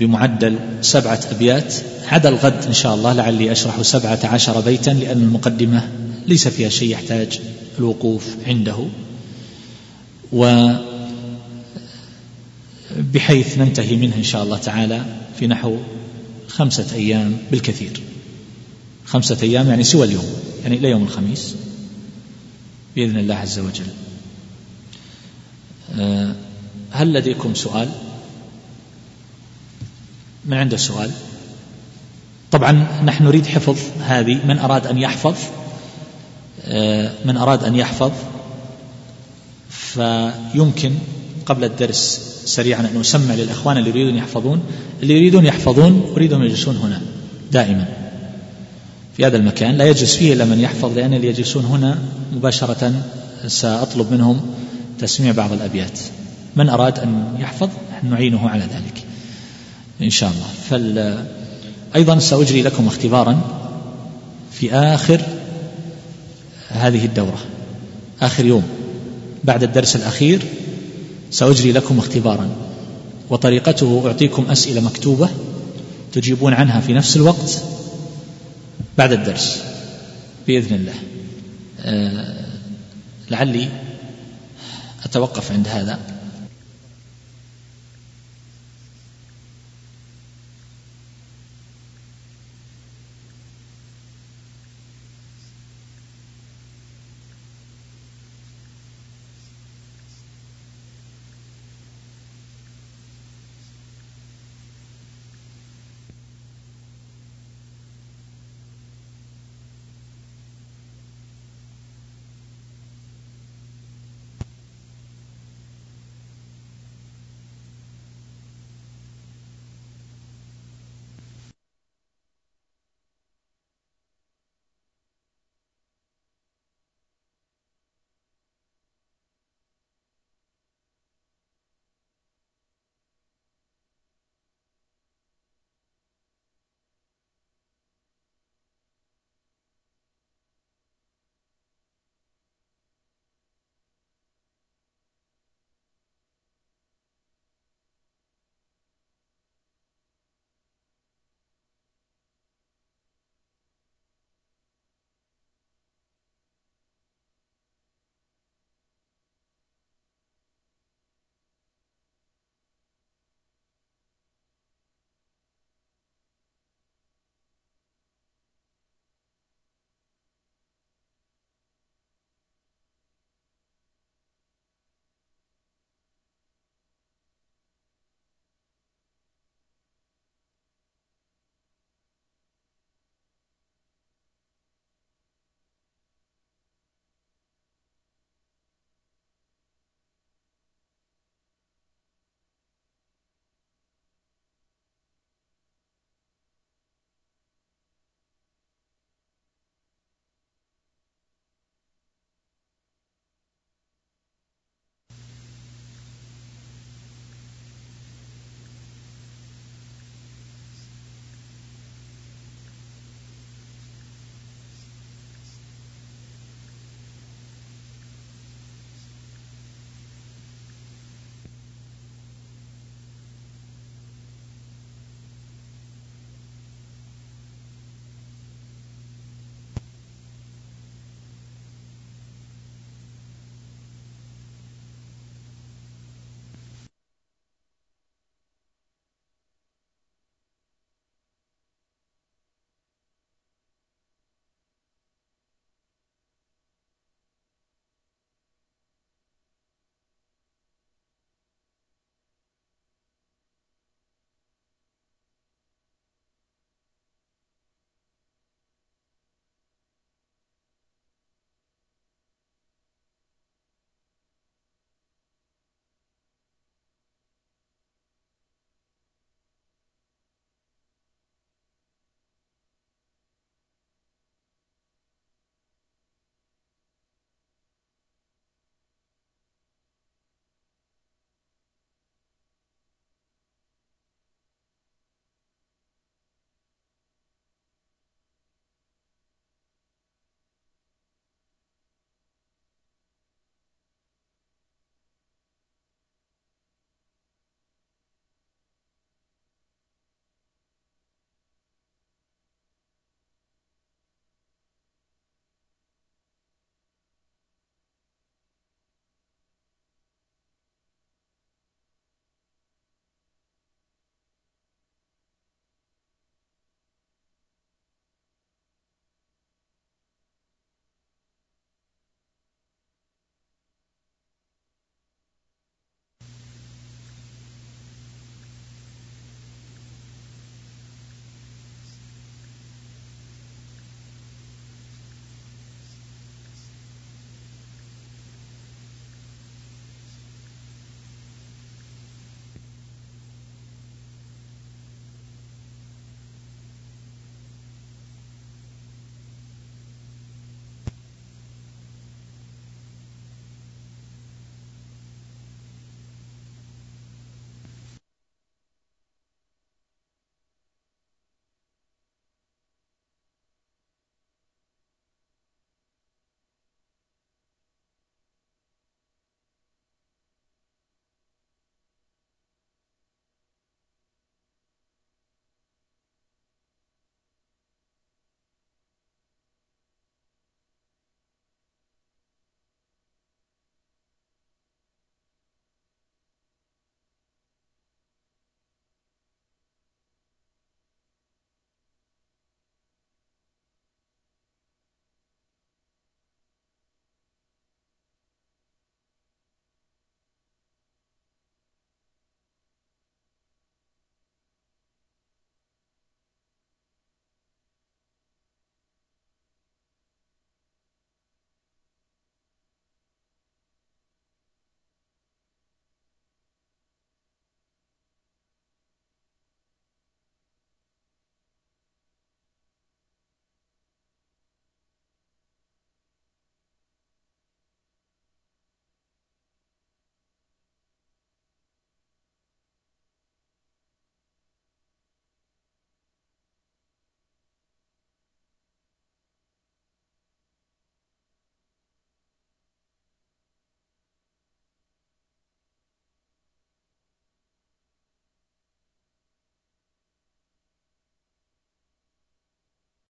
بمعدل سبعة أبيات. عدا الغد إن شاء الله لعلي أشرح سبعة عشر بيتا لأن المقدمة ليس فيها شيء يحتاج الوقوف عنده. و بحيث ننتهي منه إن شاء الله تعالى في نحو خمسة أيام بالكثير. خمسة أيام يعني سوى اليوم يعني إلى يوم الخميس بإذن الله عز وجل. آه، هل لديكم سؤال؟ من عنده سؤال؟ طبعا نحن نريد حفظ هذه من أراد أن يحفظ آه، من أراد أن يحفظ فيمكن قبل الدرس سريعا أن أسمع للإخوان اللي يريدون يحفظون. اللي يريدون يحفظون أريدهم يجلسون هنا دائما. في هذا المكان لا يجلس فيه إلا من يحفظ لأن اللي يجلسون هنا مباشرة سأطلب منهم تسميع بعض الأبيات. من أراد أن يحفظ؟ نعينه على ذلك. إن شاء الله. فال أيضا سأجري لكم اختبارا في آخر هذه الدورة. آخر يوم. بعد الدرس الأخير سأجري لكم اختبارا. وطريقته أعطيكم أسئلة مكتوبة تجيبون عنها في نفس الوقت بعد الدرس. بإذن الله. أه لعلي أتوقف عند هذا.